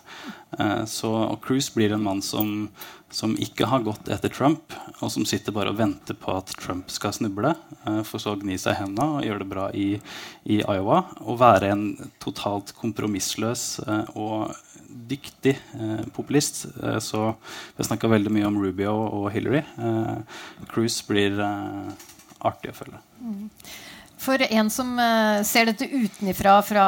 eh, så og Cruise blir en mann som, som, ikke har gått etter Trump, og som sitter bare og venter på at Trump skal snuble, eh, for så å gni seg i hendene og gjøre det bra i, i Iowa. Og være en totalt kompromissløs eh, og dyktig eh, populist. Så vi har snakka veldig mye om Rubio og Hillary. Cruise blir artig å følge. Mm. For en som uh, ser dette utenfra, fra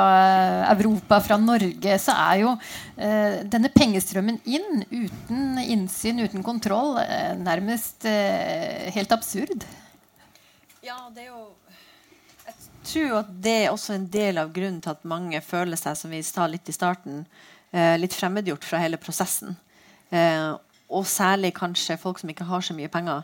uh, Europa, fra Norge, så er jo uh, denne pengestrømmen inn, uten innsyn, uten kontroll, nærmest helt absurd. Ja, det er jo Jeg tror at det er også en del av grunnen til at mange føler seg, som vi sa litt i starten, litt fremmedgjort fra hele prosessen. og særlig kanskje folk som ikke har så mye penger.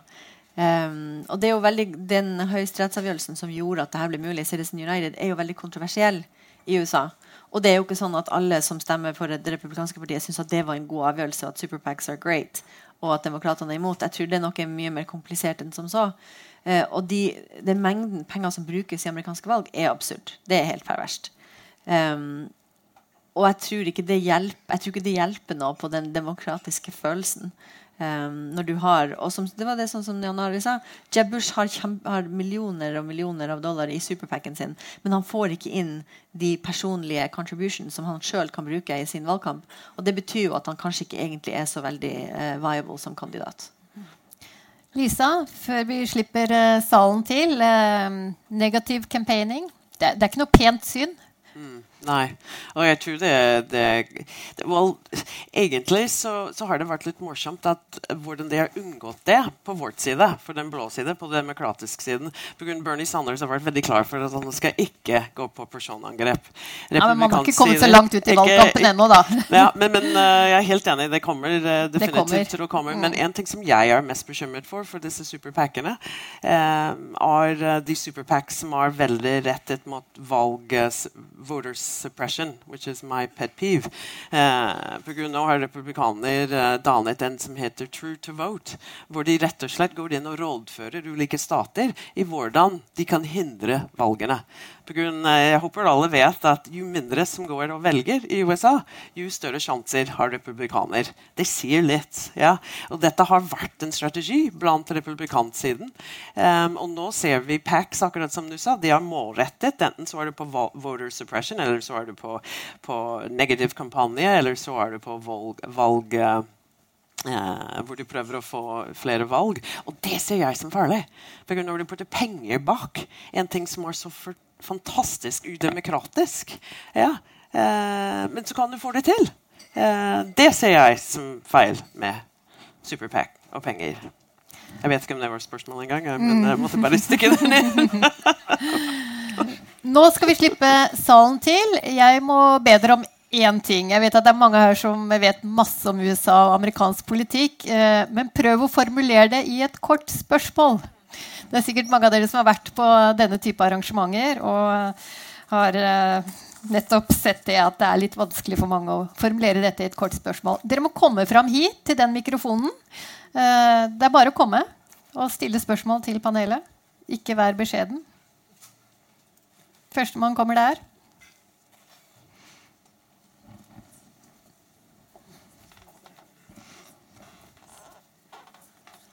Um, og det er jo veldig, Den høyesterettsavgjørelsen som gjorde at dette ble mulig, Citizen United, er jo veldig kontroversiell i USA. Og det er jo ikke sånn at alle som stemmer for det republikanske partiet, syns at det var en god avgjørelse, og at superpacks are great, og at demokratene er imot. Jeg tror det er noe mye mer komplisert enn som så. Uh, og de, den mengden penger som brukes i amerikanske valg, er absurd. Det er helt perverst. Um, og jeg tror, ikke det hjelper, jeg tror ikke det hjelper noe på den demokratiske følelsen. Um, når du har, og som, det var det sånn som Jan Ari sa. Jeb Bush har, har, millioner og millioner av dollar i superpacken sin, men han får ikke inn de personlige contributions som han sjøl kan bruke i sin valgkamp. Og det betyr jo at han kanskje ikke egentlig er så veldig uh, viable som kandidat. Lisa, før vi slipper uh, salen til. Uh, negativ campaigning. Det, det, er ikke noe pent syn. Mm. Nei. Og jeg tror det, det, det well, Egentlig så, så, har det vært litt morsomt at hvordan de har unngått det på vårt side, for den blå side, på den demokratiske siden. På Bernie Sanders har vært veldig klar for at han skal ikke gå på personangrep. Ja, men Man har ikke kommet så langt ut i valgkampen ennå, da. ja, men, men uh, jeg er helt enig. Det kommer uh, definitivt til å komme. Mm. Men en ting som jeg er mest bekymret for for disse superpackene, uh, er de superpacks som er veldig rettet mot valg voters suppression, which is my pet peeve. Eh, på grunn av har republikaner eh, danet en som heter True to Vote, hvor de rett og slett går inn og rådfører ulike stater i hvordan de kan hindre valgene. På Grunn, eh, jeg håper alle vet at Jo mindre som går og velger i USA, jo større sjanser har republikaner. Det sier litt. ja. Og dette har vært en strategi blant republikansiden. Um, og nå ser vi PACs, akkurat som du sa, de har målrettet. Enten så er det på voter suppression, eller så er du på, på negativ kampanje, eller så er du på valg, valg Uh, hvor du prøver å få flere valg. Og det ser jeg som farlig. For når du putter penger bak en ting som er så fantastisk udemokratisk, ja, uh, men så kan du få det til. Uh, det ser jeg som feil med Superpack og penger. Jeg vet ikke om det var spørsmål engang, men jeg måtte bare stikke det ned. Nå skal vi slippe salen til. Jeg må be dere om én ting. Jeg vet at det er mange her som vet masse om USA og amerikansk politikk. Eh, men prøv å formulere det i et kort spørsmål. Det er sikkert mange av dere som har vært på denne type arrangementer og har eh, nettopp sett det at det er litt vanskelig for mange å formulere dette i et kort spørsmål. Dere må komme fram hit til den mikrofonen. Eh, det er bare å komme og stille spørsmål til panelet. Ikke vær beskjeden. Førstemann kommer der.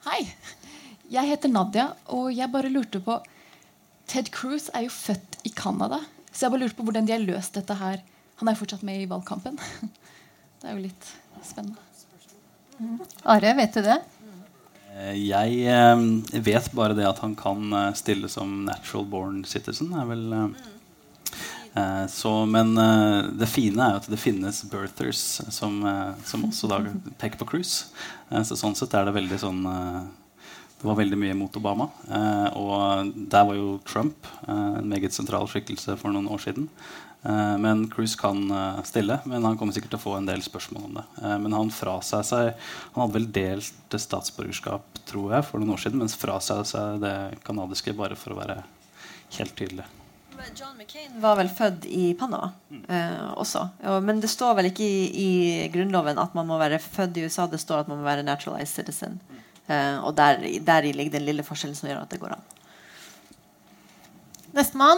Hei. Jeg heter Nadia, og jeg bare lurte på Ted Cruz er jo født i Canada, så jeg bare lurte på hvordan de har løst dette her. Han er fortsatt med i valgkampen. Det er jo litt spennende. Mm. Are, vet du det? Eh, jeg eh, vet bare det at han kan eh, stille som natural born citizen. Er vel, så, men eh, det fine er jo at det finnes birthers som, eh, som også da peker på cruise. så sånn sett er det veldig sånn Det var veldig mye mot Obama. og der var jo Trump en meget sentral skikkelse for noen år siden. Eh, men Cruise kan stille, men han kommer sikkert til å få en del spørsmål om det. Men han frasa seg Han hadde vel delt statsborgerskap tror jeg, for noen år siden, mens frasa seg det canadiske bare for å være helt tydelig. John McCain var vel født i Panama eh, også. Men det står vel ikke i, i, Grunnloven at man må være født i USA. Det står at man må være naturalized citizen. og der, deri ligger den lille forskjellen som gjør at det går an. Nestemann.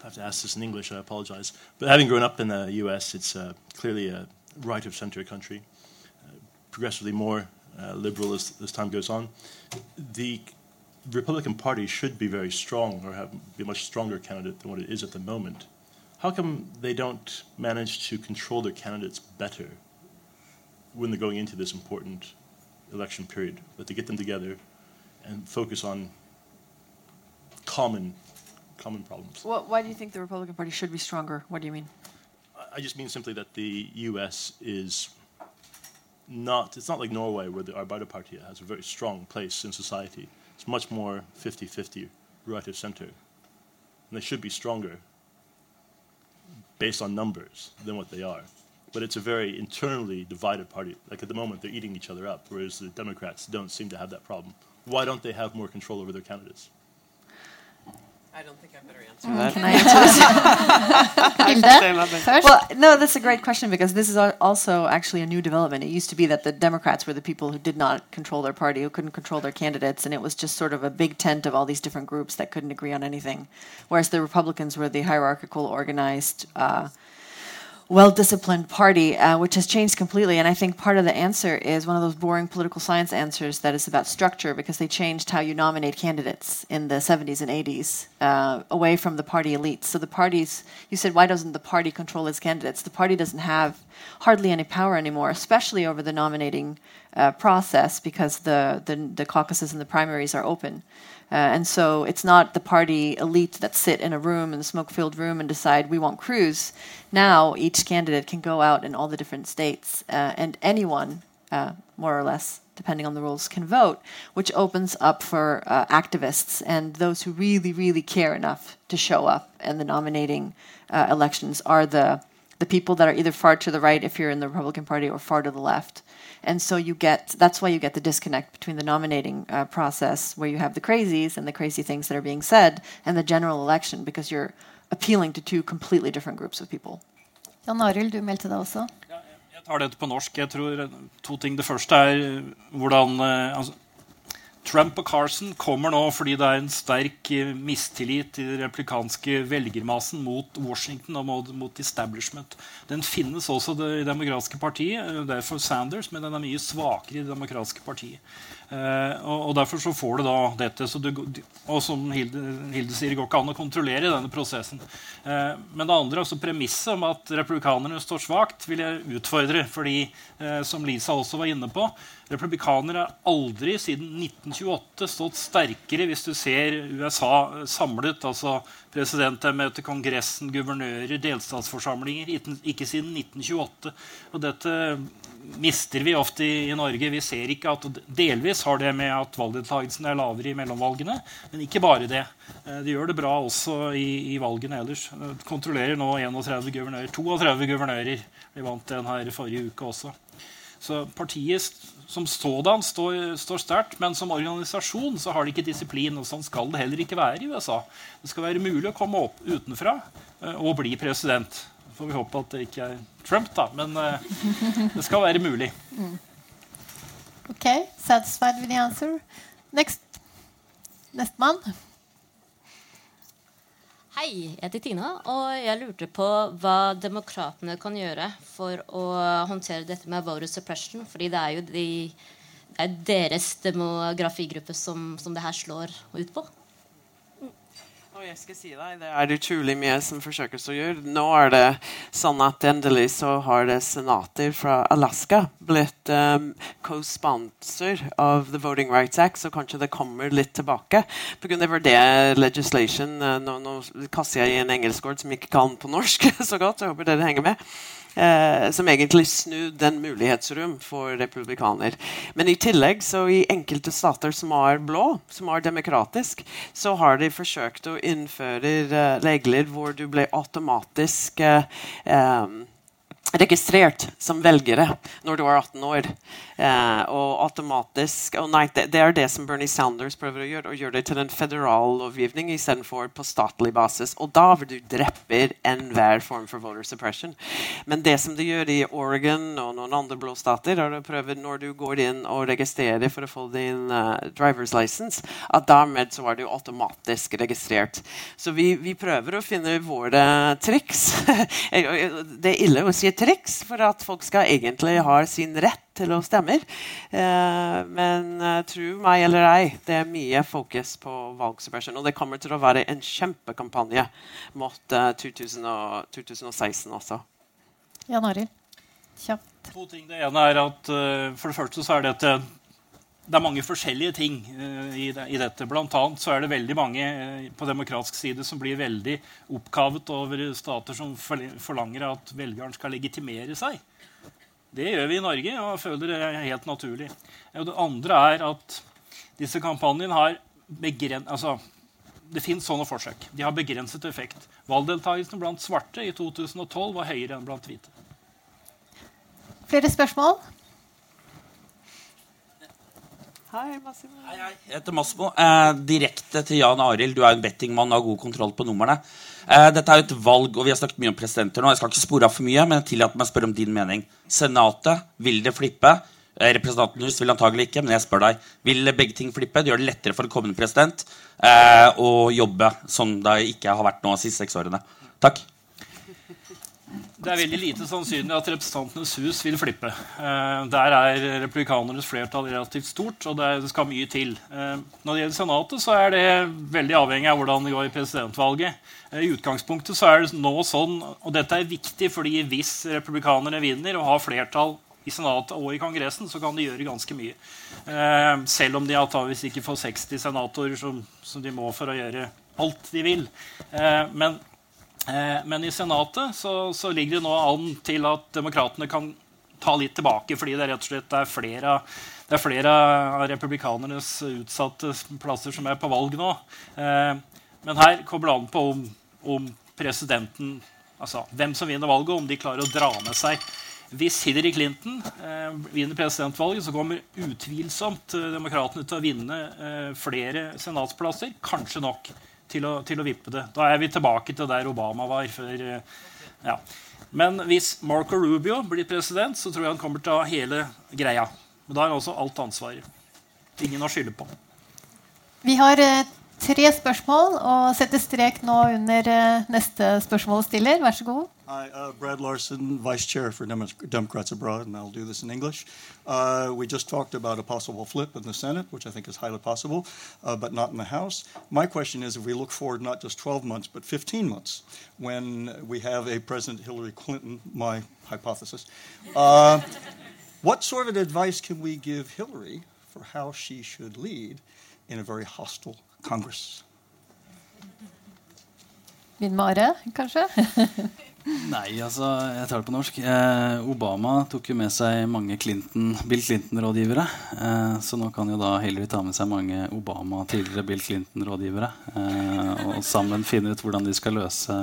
I have to ask this in English, I apologize. But having grown up in the U.S., it's uh, clearly a right of center country, uh, progressively more Uh, liberal as, as time goes on. The Republican Party should be very strong or have, be a much stronger candidate than what it is at the moment. How come they don't manage to control their candidates better when they're going into this important election period? That they get them together and focus on common common problems. Well, why do you think the Republican Party should be stronger? What do you mean? I just mean simply that the U.S. is not, it's not like Norway where the Arbeiderpartiet has a very strong place in society. It's much more 50-50 right of center. And they should be stronger based on numbers than what they are. But it's a very internally divided party. Like at the moment, they're eating each other up, whereas the Democrats don't seem to have that problem. Why don't they have more control over their candidates? I don't think I better answer that. Can I answer this? well, no, that's a great question because this is also actually a new development. It used to be that the Democrats were the people who did not control their party, who couldn't control their candidates, and it was just sort of a big tent of all these different groups that couldn't agree on anything. Whereas the Republicans were the hierarchical, organized, uh, well disciplined party, uh, which has changed completely. And I think part of the answer is one of those boring political science answers that is about structure because they changed how you nominate candidates in the 70s and 80s uh, away from the party elites. So the parties, you said, why doesn't the party control its candidates? The party doesn't have hardly any power anymore, especially over the nominating uh, process because the, the, the caucuses and the primaries are open. Uh, and so it's not the party elite that sit in a room, in the smoke filled room, and decide we want Cruz. Now each candidate can go out in all the different states, uh, and anyone, uh, more or less, depending on the rules, can vote, which opens up for uh, activists and those who really, really care enough to show up in the nominating uh, elections are the the people that are either far to the right if you're in the Republican Party or far to the left and so you get that's why you get the disconnect between the nominating uh, process where you have the crazies and the crazy things that are being said and the general election because you're appealing to two completely different groups of people. Jan Arild, du meldte deg også. Ja, jeg tar dette på norsk. Jeg tror To ting. Det første er hvordan eh, altså, Trump og Carson kommer nå fordi det er en sterk eh, mistillit i den replikanske velgermassen mot Washington og mot, establishment. Den finnes også i Det demokratiske partiet. derfor Det er for Sanders, men den er mye svakere i Det demokratiske partiet. Eh, og, Derfor så får du da dette. Det, og som Hilde, Hilde sier, det går ikke an å kontrollere denne prosessen. Eh, men det andre, altså premisset om at republikanerne står svakt, vil jeg utfordre. fordi, eh, som Lisa også var inne på, republikanere har aldri siden 1928 stått sterkere hvis du ser USA samlet. altså Presidentembete, Kongressen, guvernører, delstatsforsamlinger. Ikke siden 1928. Og dette mister vi ofte i, i Norge. Vi ser ikke at Delvis har det med at valgdeltakelsen er lavere i mellomvalgene, men ikke bare det. Eh, De gjør det bra også i, i valgene ellers. De Kontrollerer nå 31 guvernører. 32 guvernører. Vi vant den her forrige uke også. Så partiet som sådan står, står sterkt, men som organisasjon så har de ikke disiplin. og Sånn skal det heller ikke være i USA. Det skal være mulig å komme opp utenfra eh, og bli president. Får vi håpe at det ikke er Trump, da, men eh, det skal være mulig. Ok, satisfied with the answer? Next. Nestemann. Hei, jeg heter Tina, og jeg lurte på hva demokratene kan gjøre for å håndtere dette med voter suppression. fordi det er jo de, det er deres demografigruppe som, som det her slår ut på. Og jeg skal si deg, Det er utrolig mye som forsøkes å gjøre. Nå er det sånn at endelig så har det senater fra Alaska blitt um, co-sponsor av The Voting Rights Act, så kanskje det kommer litt tilbake. På grunn av det legislation uh, Nå, nå kaster jeg i en engelskord som ikke kan på norsk så godt. Jeg håper dere henger med. Eh, som egentlig snudde en mulighetsrom for republikaner. Men i tillegg, så i enkelte stater som er blå, som er demokratisk, så har de forsøkt å innføre eh, regler hvor du ble automatisk eh, eh, registrert som velgere når du er 18 år. Eh, og automatisk oh nei, det, det er det som Bernie Sanders prøver å gjøre. Å gjøre det til en federal lovgivning istedenfor på statlig basis. Og da vil du drepe enhver form for voter suppression. Men det som de gjør i Oregon og noen andre blå stater, er å prøve når du går inn og registrerer for å få din uh, driver's license, at dermed så er du automatisk registrert. Så vi, vi prøver å finne våre triks. det er ille å si triks for at folk skal egentlig ha sin rett til å stemme. Eh, men uh, tro meg eller ei, det er mye fokus på valgsuppression. Og det kommer til å være en kjempekampanje mot uh, 2000 og, 2016 også. Jan Arild. Kjapt. To ting. Det ene er at eh, for det første så er dette det er mange forskjellige ting uh, i, det, i dette. Blant annet så er det veldig mange uh, på demokratisk side som blir veldig oppkavet over stater som forlanger at velgeren skal legitimere seg. Det gjør vi i Norge og føler det er helt naturlig. Det andre er at disse kampanjene har begren... Altså, det fins sånne forsøk. De har begrenset effekt. Valgdeltakelsen blant svarte i 2012 var høyere enn blant hvite. Flere spørsmål? Hei, Massimo. Hei, hei. Jeg heter Massimo. Eh, direkte til Jan Arild. Du er en bettingmann og har god kontroll på numrene. Eh, dette er jo et valg, og vi har snakket mye om presidenter nå. Jeg skal ikke spore av for mye, men jeg tillater meg å spørre om din mening. Senatet, vil det flippe? Eh, Representanten Hus vil antagelig ikke, men jeg spør deg. Vil begge ting flippe? Det gjør det lettere for en kommende president eh, å jobbe som det ikke har vært nå de siste seks årene. Takk. Det er veldig lite sannsynlig at Representantenes hus vil flippe. Eh, der er republikanernes flertall relativt stort, og det skal mye til. Eh, når det gjelder Senatet, så er det veldig avhengig av hvordan det går i presidentvalget. Eh, I utgangspunktet så er det nå sånn, og dette er viktig fordi hvis republikanerne vinner og har flertall i Senatet og i Kongressen, så kan de gjøre ganske mye. Selv om de antakeligvis ikke får 60 senatorer, som, som de må for å gjøre alt de vil. Men Men i Senatet så, så ligger det nå an til at demokratene kan ta litt tilbake, fordi det er rett og slett er flere, det er flere av republikanernes utsatte plasser som er på valg nå. Eh, Men her kommer det an på om, om presidenten Altså hvem som vinner valget, om de klarer å dra med seg hvis Hillary Clinton eh, vinner presidentvalget, så kommer utvilsomt eh, demokratene til å vinne eh, flere senatsplasser. Kanskje nok til å, til å vippe det. Da er vi tilbake til der Obama var før. eh, ja. Men hvis Marco Rubio blir president, så tror jeg han kommer til å ha hele greia. Men da har han også alt ansvaret. Ingen å skylde på. Vi har eh, tre spørsmål og strek nå under eh, neste spørsmålsstiller. Vær så god. Hi, uh, Brad Larson, Vice Chair for Demo- Democrats Abroad, and I'll do this in English. Uh, we just talked about a possible flip in the Senate, which I think is highly possible, uh, but not in the House. My question is if we look forward not just 12 months, but 15 months, when we have a President Hillary Clinton, my hypothesis, uh, what sort of advice can we give Hillary for how she should lead in a very hostile Congress? Min Mare, kanskje? Nei, altså, jeg tar det på norsk. Eh, Obama tok jo med seg mange Clinton, Bill Clinton-rådgivere. Eh, så nå kan jo da Hillary ta med seg mange Obama tidligere Bill Clinton-rådgivere. Eh, og sammen finne ut hvordan de skal løse,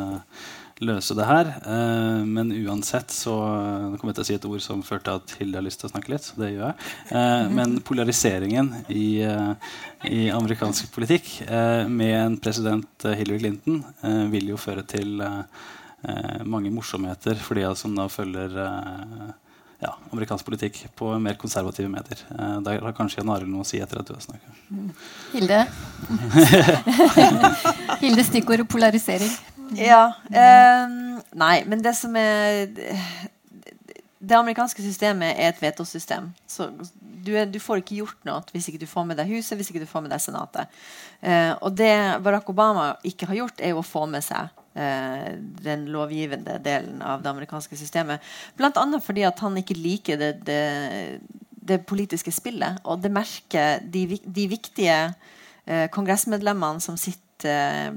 løse det her. Eh, men uansett så Nå kommer jeg til å si et ord som førte til at Hilde har lyst til å snakke litt. Så det gjør jeg. Eh, men polariseringen i, eh, i amerikansk politikk eh, med en president eh, Hillary Clinton eh, vil jo føre til eh, eh, mange morsomheter for de som da følger eh, ja, amerikansk politikk på mer konservative medier. Eh, der har kanskje Jan Arild noe å si etter at du har snakka. Hilde? Hilde, stikkordet polarisering. Ja. Eh, nei, men det som er Det amerikanske systemet er et vetosystem. Så du, er, du får ikke gjort noe hvis ikke du får med deg Huset, hvis ikke du får med deg Senatet. Eh, og det Barack Obama ikke har gjort, er jo å få med seg eh, den lovgivende delen av det amerikanske systemet. Annet fordi at han ikke liker det, det, det politiske spillet. Og det merker de, de viktige eh, kongressmedlemmene som sitter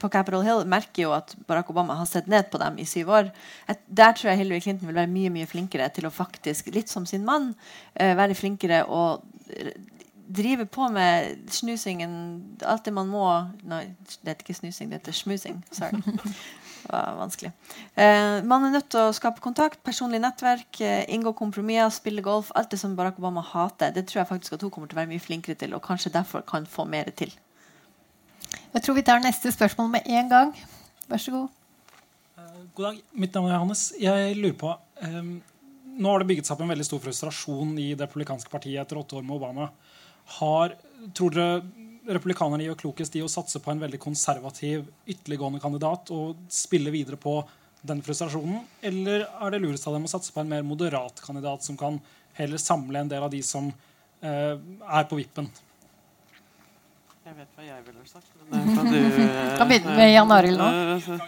på Capitol Hill, merker jo at Barack Obama har sett ned på dem i syv år. Et, der tror jeg Hillary Clinton vil være mye mye flinkere til å faktisk, litt som sin mann, eh, være flinkere eh, drive på med snusingen alt det man må Nei, det heter ikke snusing, det heter smusing. Sorry. Det var vanskelig. Eh, man er nødt til å skape kontakt, personlig nettverk, eh, inngå kompromisser, spille golf. Alt det som Barack Obama hater. Det tror jeg faktisk at hun kommer til å være mye flinkere til, og kanskje derfor kan få mer til. Jeg tror vi tar neste spørsmål med en gang. Vær så god. God dag. Mitt navn er Johannes. Jeg lurer på ehm, Nå har det bygget seg opp en veldig stor frustrasjon i det republikanske partiet etter åtte år med Obama. Har, tror dere republikanerne gjør klokest i å satse på en veldig konservativ, ytterliggående kandidat og spille videre på den frustrasjonen? Eller er det lurest av dem å satse på en mer moderat kandidat som kan heller samle en del av de som eh, er på vippen? Jeg vet hva jeg ville sagt. Men det kan du eh, Kan begynne med Jan Arild nå. eh,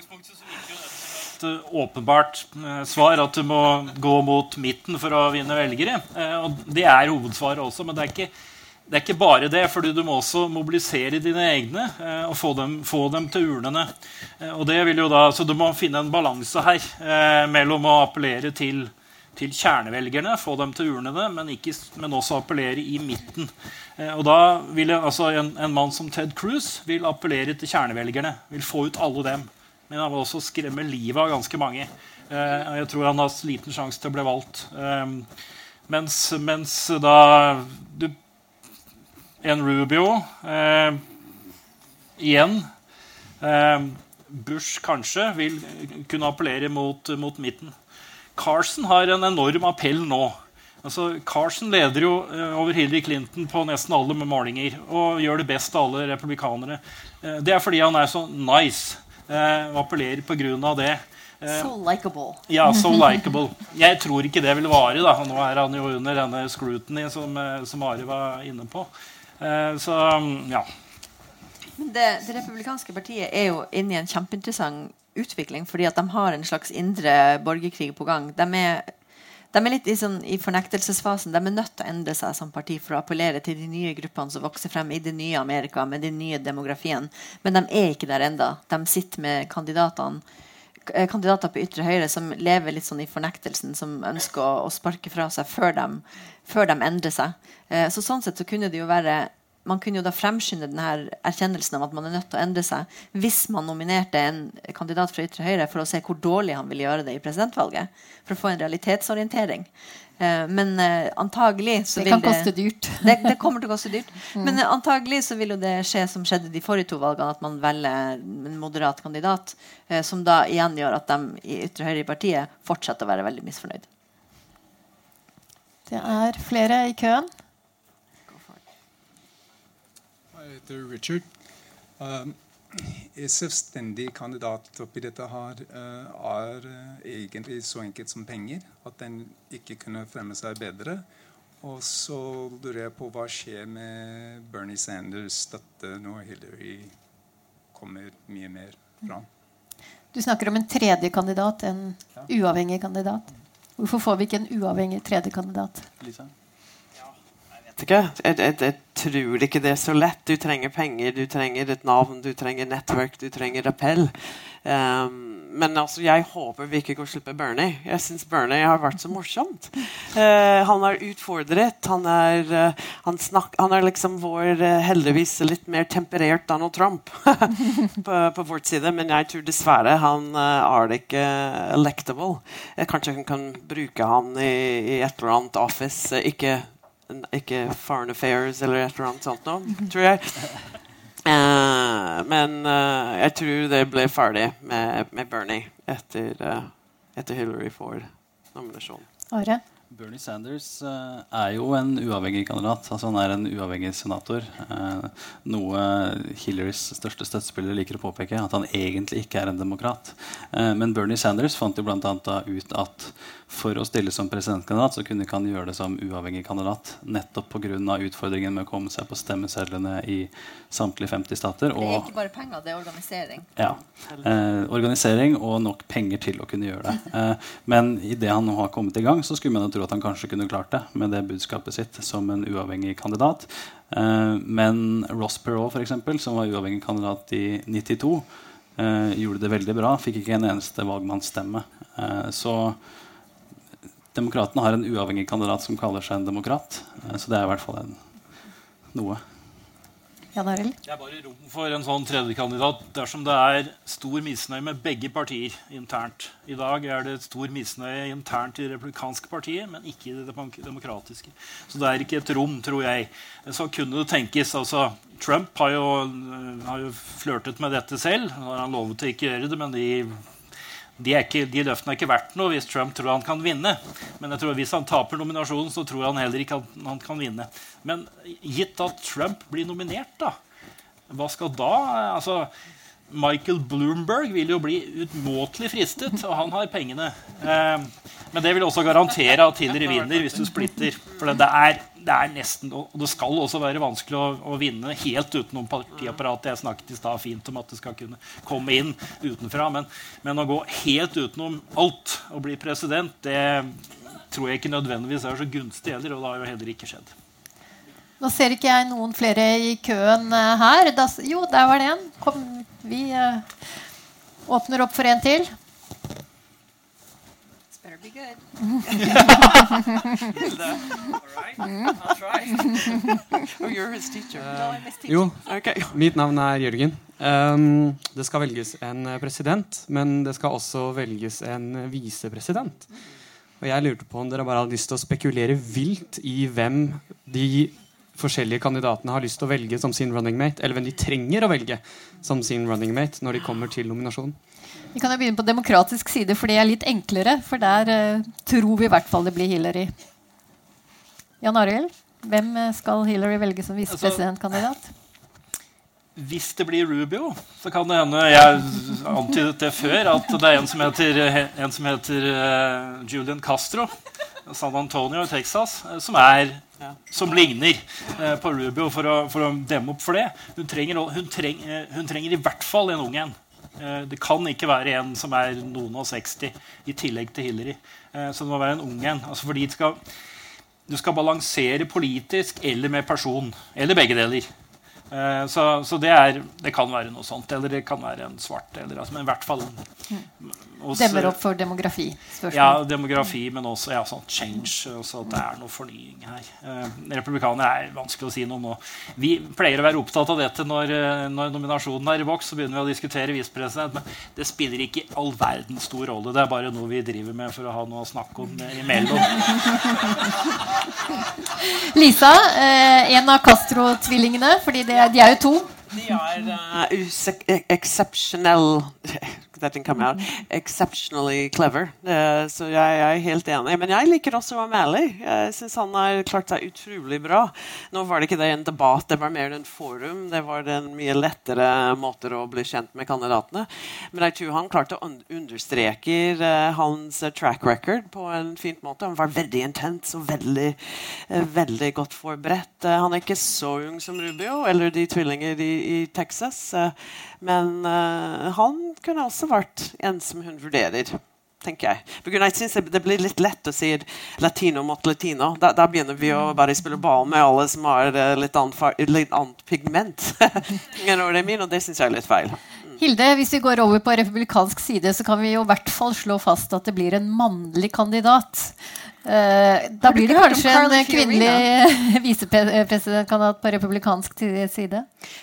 et eh, åpenbart eh, svar at du må gå mot midten for å vinne velgere. Eh, og Det er hovedsvaret også, men det er ikke, det er ikke bare det. fordi du må også mobilisere dine egne eh, og få dem, få dem til urnene. Eh, og det vil jo da, så Du må finne en balanse her eh, mellom å appellere til, til kjernevelgerne, få dem til urnene, men, ikke, men også appellere i midten. Eh, og da vil jeg, altså en, en mann som Ted Cruz vil appellere til kjernevelgerne. Vil få ut alle dem. Men han vil også skremme livet av ganske mange. Eh, jeg tror han har liten sjanse til å bli valgt. Eh, mens, mens da du, En Rubio eh, igjen eh, Bush kanskje vil kunne appellere mot, mot midten. Carson har en enorm appell nå. Altså, Carson leder jo eh, over Hillary Clinton på nesten alle målinger og gjør det best av alle republikanere. Eh, det er fordi han er så nice eh, og appellerer på grunn av det. So likable. ja, so likable. Jeg tror ikke det vil vare. da. Nå er han jo under denne scrutiny som, som Ari var inne på. Så ja. Men det, det republikanske partiet er jo inne i en kjempeinteressant utvikling, fordi at de har en slags indre borgerkrig på gang. De er, de er litt i, sånn, i fornektelsesfasen. De er nødt til å endre seg som parti for å appellere til de nye gruppene som vokser frem i det nye Amerika med den nye demografien. Men de er ikke der enda. De sitter med kandidatene eh, kandidater på ytre høyre som lever litt sånn i fornektelsen, som ønsker å, å sparke fra seg før de, før de endrer seg. Eh, så sånn sett så kunne det jo være man kunne jo da fremskynde denne erkjennelsen av at man er nødt til å endre seg hvis man nominerte en kandidat fra ytre høyre for å se hvor dårlig han ville gjøre det i presidentvalget. For å få en realitetsorientering. Eh, men eh, antagelig så Det vil kan koste dyrt. Det, det kommer til å koste dyrt. Men eh, antagelig så vil jo det skje som skjedde de forrige to valgene, at man velger en moderat kandidat, som da igjen gjør at de i ytre høyre i partiet fortsetter å være veldig misfornøyd. Det er flere i køen. Heter Richard. Um, en selvstendig kandidat oppi dette her uh, er uh, egentlig så enkelt som penger. At den ikke kunne fremme seg bedre. Og så lurer jeg på hva skjer med Bernie Sanders' støtte når Hillary kommer mye mer fram. Du snakker om en tredje kandidat, en uavhengig kandidat. Hvorfor får vi ikke en uavhengig tredje kandidat? Lisa? Ikke. Jeg, jeg, jeg, tror ikke det er så lett. Du trenger penger, du trenger et navn, du trenger nettverk, du trenger appell. Um, men altså, jeg håper vi ikke går med Bernie. Jeg syns Bernie har vært så morsomt. Uh, han er utfordret. Han er, uh, han, snak, han er liksom vår uh, heldigvis litt mer temperert Donald Trump på, på vår side. Men jeg tror dessverre han er ikke electable. kanskje han kan bruke han i, i et eller annet office. ikke ikke Foreign Affairs eller et eller annet sånt noe, tror jeg. Uh, men uh, jeg tror det ble ferdig med, med Bernie etter, uh, etter Hillary får nominasjon. Are? Bernie Sanders uh, er jo en uavhengig kandidat. altså Han er en uavhengig senator. Uh, noe Hillarys største støttespillere liker å påpeke, at han egentlig ikke er en demokrat. Uh, men Bernie Sanders fant jo annet ut at for å stille som presidentkandidat så kunne ikke han gjøre det som uavhengig kandidat. Nettopp pga. utfordringen med å komme seg på stemmesedlene i samtlige 50 stater. det er ikke bare penger, det er organisering. Ja. Eh, organisering og nok penger til å kunne gjøre det. Eh, men idet han nå har kommet i gang, så skulle man jo tro at han kanskje kunne klart det med det budskapet sitt som en uavhengig kandidat. Eh, men Ross Perot, for eksempel, som var uavhengig kandidat i 92, eh, gjorde det veldig bra. Fikk ikke en eneste valgmannsstemme. Eh, så Demokratene har en uavhengig kandidat som kaller seg en demokrat. Så det er i hvert fall en, noe. Jan Arild? Det er bare rom for en sånn tredjekandidat dersom det er stor misnøye med begge partier internt. I dag er det stor misnøye internt i det republikanske partiet, men ikke i det demokratiske. Så det er ikke et rom, tror jeg. Så kunne det tenkes altså, Trump har jo, har jo flørtet med dette selv. Han lovet å ikke gjøre det, men de de, ikke, de, løftene er ikke verdt noe hvis Trump tror han kan vinne. Men jeg tror hvis han taper nominasjonen, så tror han heller ikke at han kan vinne. Men gitt at Trump blir nominert, da, hva skal da altså, Michael Bloomberg vil jo bli utmåtelig fristet, og han har pengene. Eh, men det vil også garantere at Hillary vinner hvis du splitter. For det er, det er nesten, og det skal også være vanskelig å, å vinne helt utenom partiapparatet. Jeg snakket i stad fint om at det skal kunne komme inn utenfra. Men, men, å gå helt utenom alt og bli president, det tror jeg ikke nødvendigvis er så gunstig heller. Og det har jo heller ikke skjedd. Nå ser ikke jeg noen flere i køen eh, her. Da, jo, der var det en. Kom, vi uh, åpner opp for en til. jo, mitt navn er Jørgen. Um, det skal velges en president, men det skal også velges en visepresident. Og jeg lurte på om dere bare hadde lyst til å spekulere vilt i hvem de forskjellige kandidatene har lyst til å velge som sin running mate, eller hvem de trenger å velge som sin running mate når de kommer til nominasjonen. Vi kan jo begynne på demokratisk side, for det er litt enklere. For der uh, tror vi i hvert fall det blir Hillary. Jan Arild, hvem eh, skal Hillary velge som visepresidentkandidat? Altså, hvis det blir Rubio, så kan det hende Jeg antydet det før, at det er en som heter, en som heter uh, Julian Castro. San Antonio i Texas, som er som ligner eh, på Rubio, for å, for å, demme opp for det. Hun trenger, hun, treng, hun trenger, i hvert fall en ung en. Eh, det kan ikke være en som er noen og 60 i tillegg til Hillary. Eh, så det må være en ung en. Altså fordi skal, du skal balansere politisk eller med person. Eller begge deler. Eh, så, så det, er, det, kan være noe sånt. Eller det kan være en svart. Eller, altså, men i hvert fall mm. Også, Demmer opp for demografi? Spørsmål. Ja, demografi, men også ja, sånn change. Også at det er noe fornying her. Eh, republikanere er vanskelig å si noe nå. Vi pleier å være opptatt av dette når, eh, når nominasjonen er i boks. Så begynner vi å diskutere visepresident. Men det spiller ikke all verdens stor rolle. Det er bare noe vi driver med for å ha noe å snakke om imellom. Lisa, eh, en av Castro-tvillingene, fordi de er jo to. De er uh, exceptional. Exceptionally clever. Uh, så jeg, jeg, er helt enig. Men jeg liker også Amalie Jeg syns han har klart seg utrolig bra. Nå var det ikke det en debatt, det var mer en forum. Det var en mye lettere måter å bli kjent med kandidatene. Men jeg tror han klarte å understreke uh, hans track record på en fint måte. Han var veldig intens og veldig, veldig godt forberedt. han er ikke så ung som Rubio eller de tvillinger i, i Texas. men han kunne også vært en som hun vurderer. tenker jeg. jeg synes Det blir litt lett å si latino mot latino. Da, da begynner vi å bare spille ball med alle som har uh, litt, annet, litt annet pigment. og det syns jeg er litt feil. Hilde, hvis vi går over på republikansk side, så kan vi jo i hvert fall slå fast at det blir en mannlig kandidat. Uh, da blir det kanskje en kvinnelig visepresidentkandidat på republikansk side?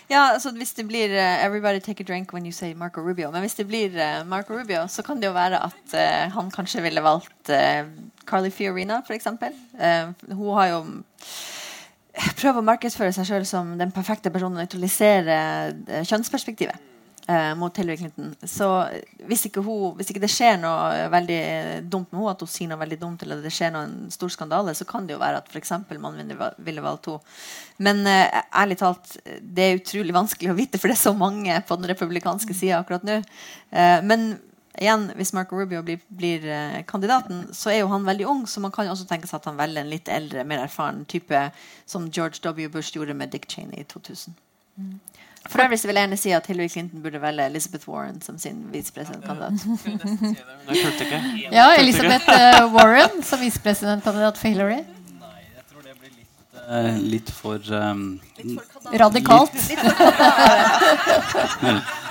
Ja, altså Hvis det blir uh, 'Everybody take a drink when you say Marco Rubio', men hvis det blir uh, Marco Rubio, så kan det jo være at han kanskje ville valgt Carly Fiorina, f.eks. hun har jo prøvd å markedsføre seg sjøl som den perfekte personen å nøytralisere kjønnsperspektivet eh, mot Hillary Clinton. Så hvis ikke, hun, hvis ikke, det skjer noe veldig dumt med henne, at hun sier noe veldig dumt, eller det skjer noe, en stor skandale, så kan det jo være at f.eks. man ville valgt henne. Men eh, ærlig talt, det er utrolig vanskelig å vite, for det er så mange på den republikanske sida akkurat nå. Eh, men igjen, hvis Marco Rubio blir, blir uh, kandidaten, så er jo han veldig ung, så man kan jo også tenke seg at han velger en litt eldre, mer erfaren type, som George W. Bush gjorde med Dick Cheney i 2000. Mm. For øvrig vil jeg gjerne si at Hillary Clinton burde velge Elizabeth Warren som sin visepresidentkandidat. ja, Elizabeth uh, Warren som visepresidentkandidat for Hillary. Uh, litt for um, Radikalt. Litt,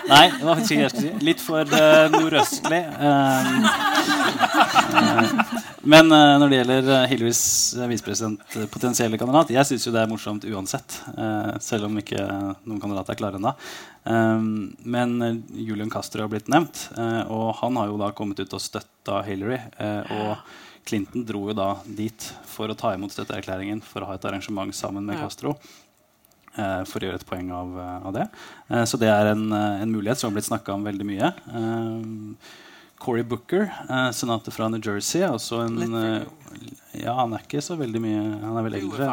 Nei, det var faktisk ikke det jeg skulle si. Litt for uh, nordøstlig. Um, uh, men når det gjelder Hillarys visepresident potensielle kandidat Jeg syns det er morsomt uansett. selv om ikke noen kandidater er klare ennå. Um, men Julian Castro har blitt nevnt, og han har jo da kommet ut og støtta Hillary. og Clinton dro jo da dit for å ta imot støtteerklæringen for å ha et arrangement sammen med Castro. Eh, for å gjøre et poeng av, eh, av det. Eh, så det er en, eh, en, mulighet som har blitt snakka om veldig mye. Eh, Cory Booker, eh, senator fra New Jersey, er også en Ja, han er ikke så veldig mye Han er vel eldre,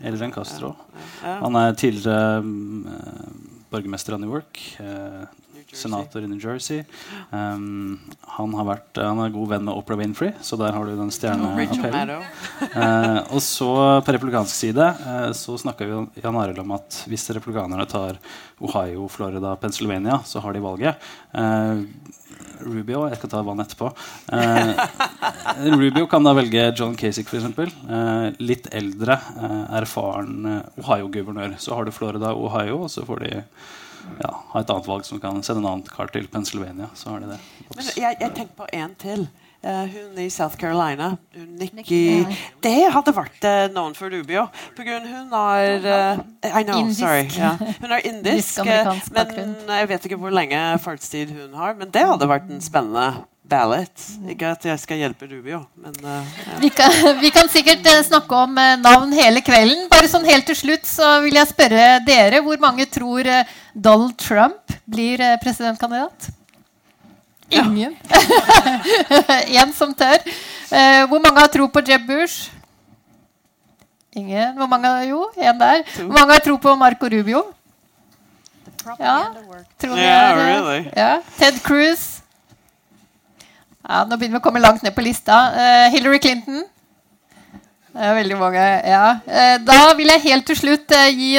eldre enn Castro. Han er tidligere borgermester av New York senator i New Jersey. Um, han, har vært, han er god venn med Oprah Winfrey, så der har du den stjerneappellen. uh, og så på republikansk side uh, så snakka Jan Arild om at hvis republikanerne tar Ohio, Florida, Pennsylvania, så har de valget. Uh, Rubio Jeg skal ta vann etterpå. Eh, Rubio kan da velge John Kasich, f.eks. Eh, litt eldre, eh, erfaren Ohio-guvernør. Så har du Florida og Ohio, og så får de ja, ha et annet valg som kan sende en annen kar til Pennsylvania. så har de det. Men jeg, jeg tenker på en til. Uh, hun i South Carolina. Nikki Det hadde vært uh, noen for Rubio. På grunn hun er uh, I know, indisk. sorry. Ja. Hun er indisk, men jeg vet ikke hvor lenge fartstid hun har. Men det hadde vært en spennende ballot. Ikke at jeg skal hjelpe Rubio, men ja. vi, kan, vi, kan, sikkert snakke om navn hele kvelden. Bare sånn helt til slutt så vil jeg spørre dere hvor mange tror Donald Trump blir presidentkandidat? Ingen. Én som tør. hvor mange har tro på Jeb Bush? Ingen. Hvor mange Jo, én der. Hvor mange har tro på Marco Rubio? Ja, tror yeah, really. ja. Ted Cruz? Ja, nå begynner vi å komme langt ned på lista. Uh, Hillary Clinton. Er veldig mange. ja. Uh, da vil jeg helt til slutt uh, gi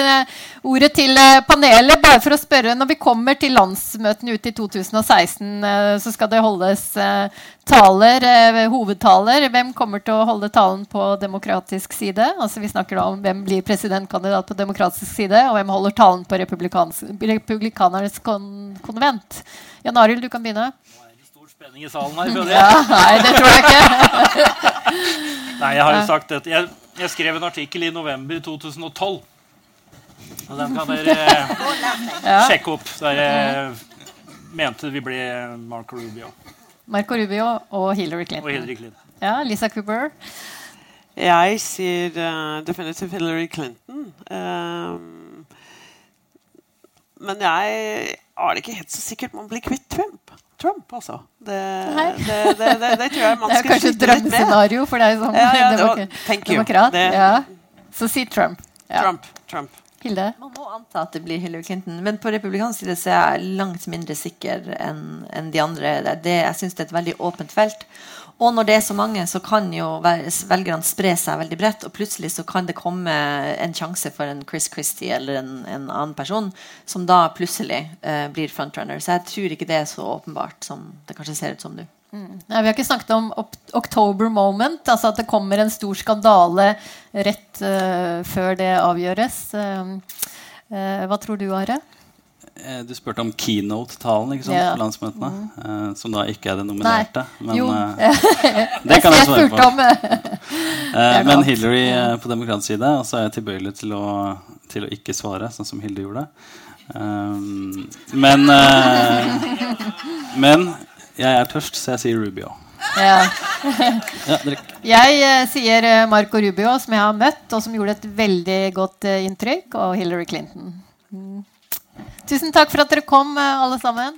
ordet til panelet. Bare for å spørre, Når vi kommer til landsmøtene ute i 2016, så skal det holdes taler, hovedtaler. Hvem kommer til å holde talen på demokratisk side? Altså Vi snakker da om hvem blir presidentkandidat på demokratisk side, og hvem holder talen på republikanernes kon konvent. Jan Arild, du kan begynne Nå er det stor spenning i salen her. Føler jeg. Ja, nei, det tror jeg ikke. nei, jeg har jo sagt dette. Jeg, jeg, skrev en artikkel i november 2012. Og den kan dere ja. sjekke opp. Der jeg mente vi ble Marco Rubio. Marco Rubio og Hillary Clinton. Og Hillary Clinton. Ja, Lisa Cooper. Jeg sier uh, definitivt Hillary Clinton. Um, men jeg er det ikke helt så sikkert man blir kvitt Trump. Trump, altså. Det, det, det, det, tror jeg man det er kanskje et med. drømmescenario for deg som Ja, ja, demok thank you. demokrat. Det- Ja. Så si Trump. Ja. Trump. Trump. Hilde? Man må anta at det blir Hillary Clinton. Men på republikansk side så er jeg langt mindre sikker enn en de andre. Det, det, jeg syns det er et veldig åpent felt. Og når det er så mange, så kan jo velgerne spre seg veldig bredt. Og plutselig så kan det komme en sjanse for en Chris Christie eller en, en annen person som da plutselig eh, blir frontrunner. Så jeg tror ikke det er så åpenbart som det kanskje ser ut som nå. Mm. Nei, vi har ikke snakket om October moment, altså at det kommer en stor skandale rett uh, før det avgjøres. Uh, uh, hva tror du, Are? Eh, Du spurte om keynote-talen ikke sant, Ja. på landsmøtene. eh, som da ikke er det Nei. nominerte. Men Jo. eh, det kan jeg svare på. men. Hillary på demokratisk side, og så er jeg tilbøyelig til å, til å ikke svare, sånn som Hilde gjorde. Men Men jeg er tørst, så jeg sier Rubio. Ja. Ja. Jeg sier Marco Rubio, som jeg har møtt, og som gjorde et veldig godt inntrykk, og Hillary Clinton. Mm. Tusen takk for at dere kom, eh, alle sammen.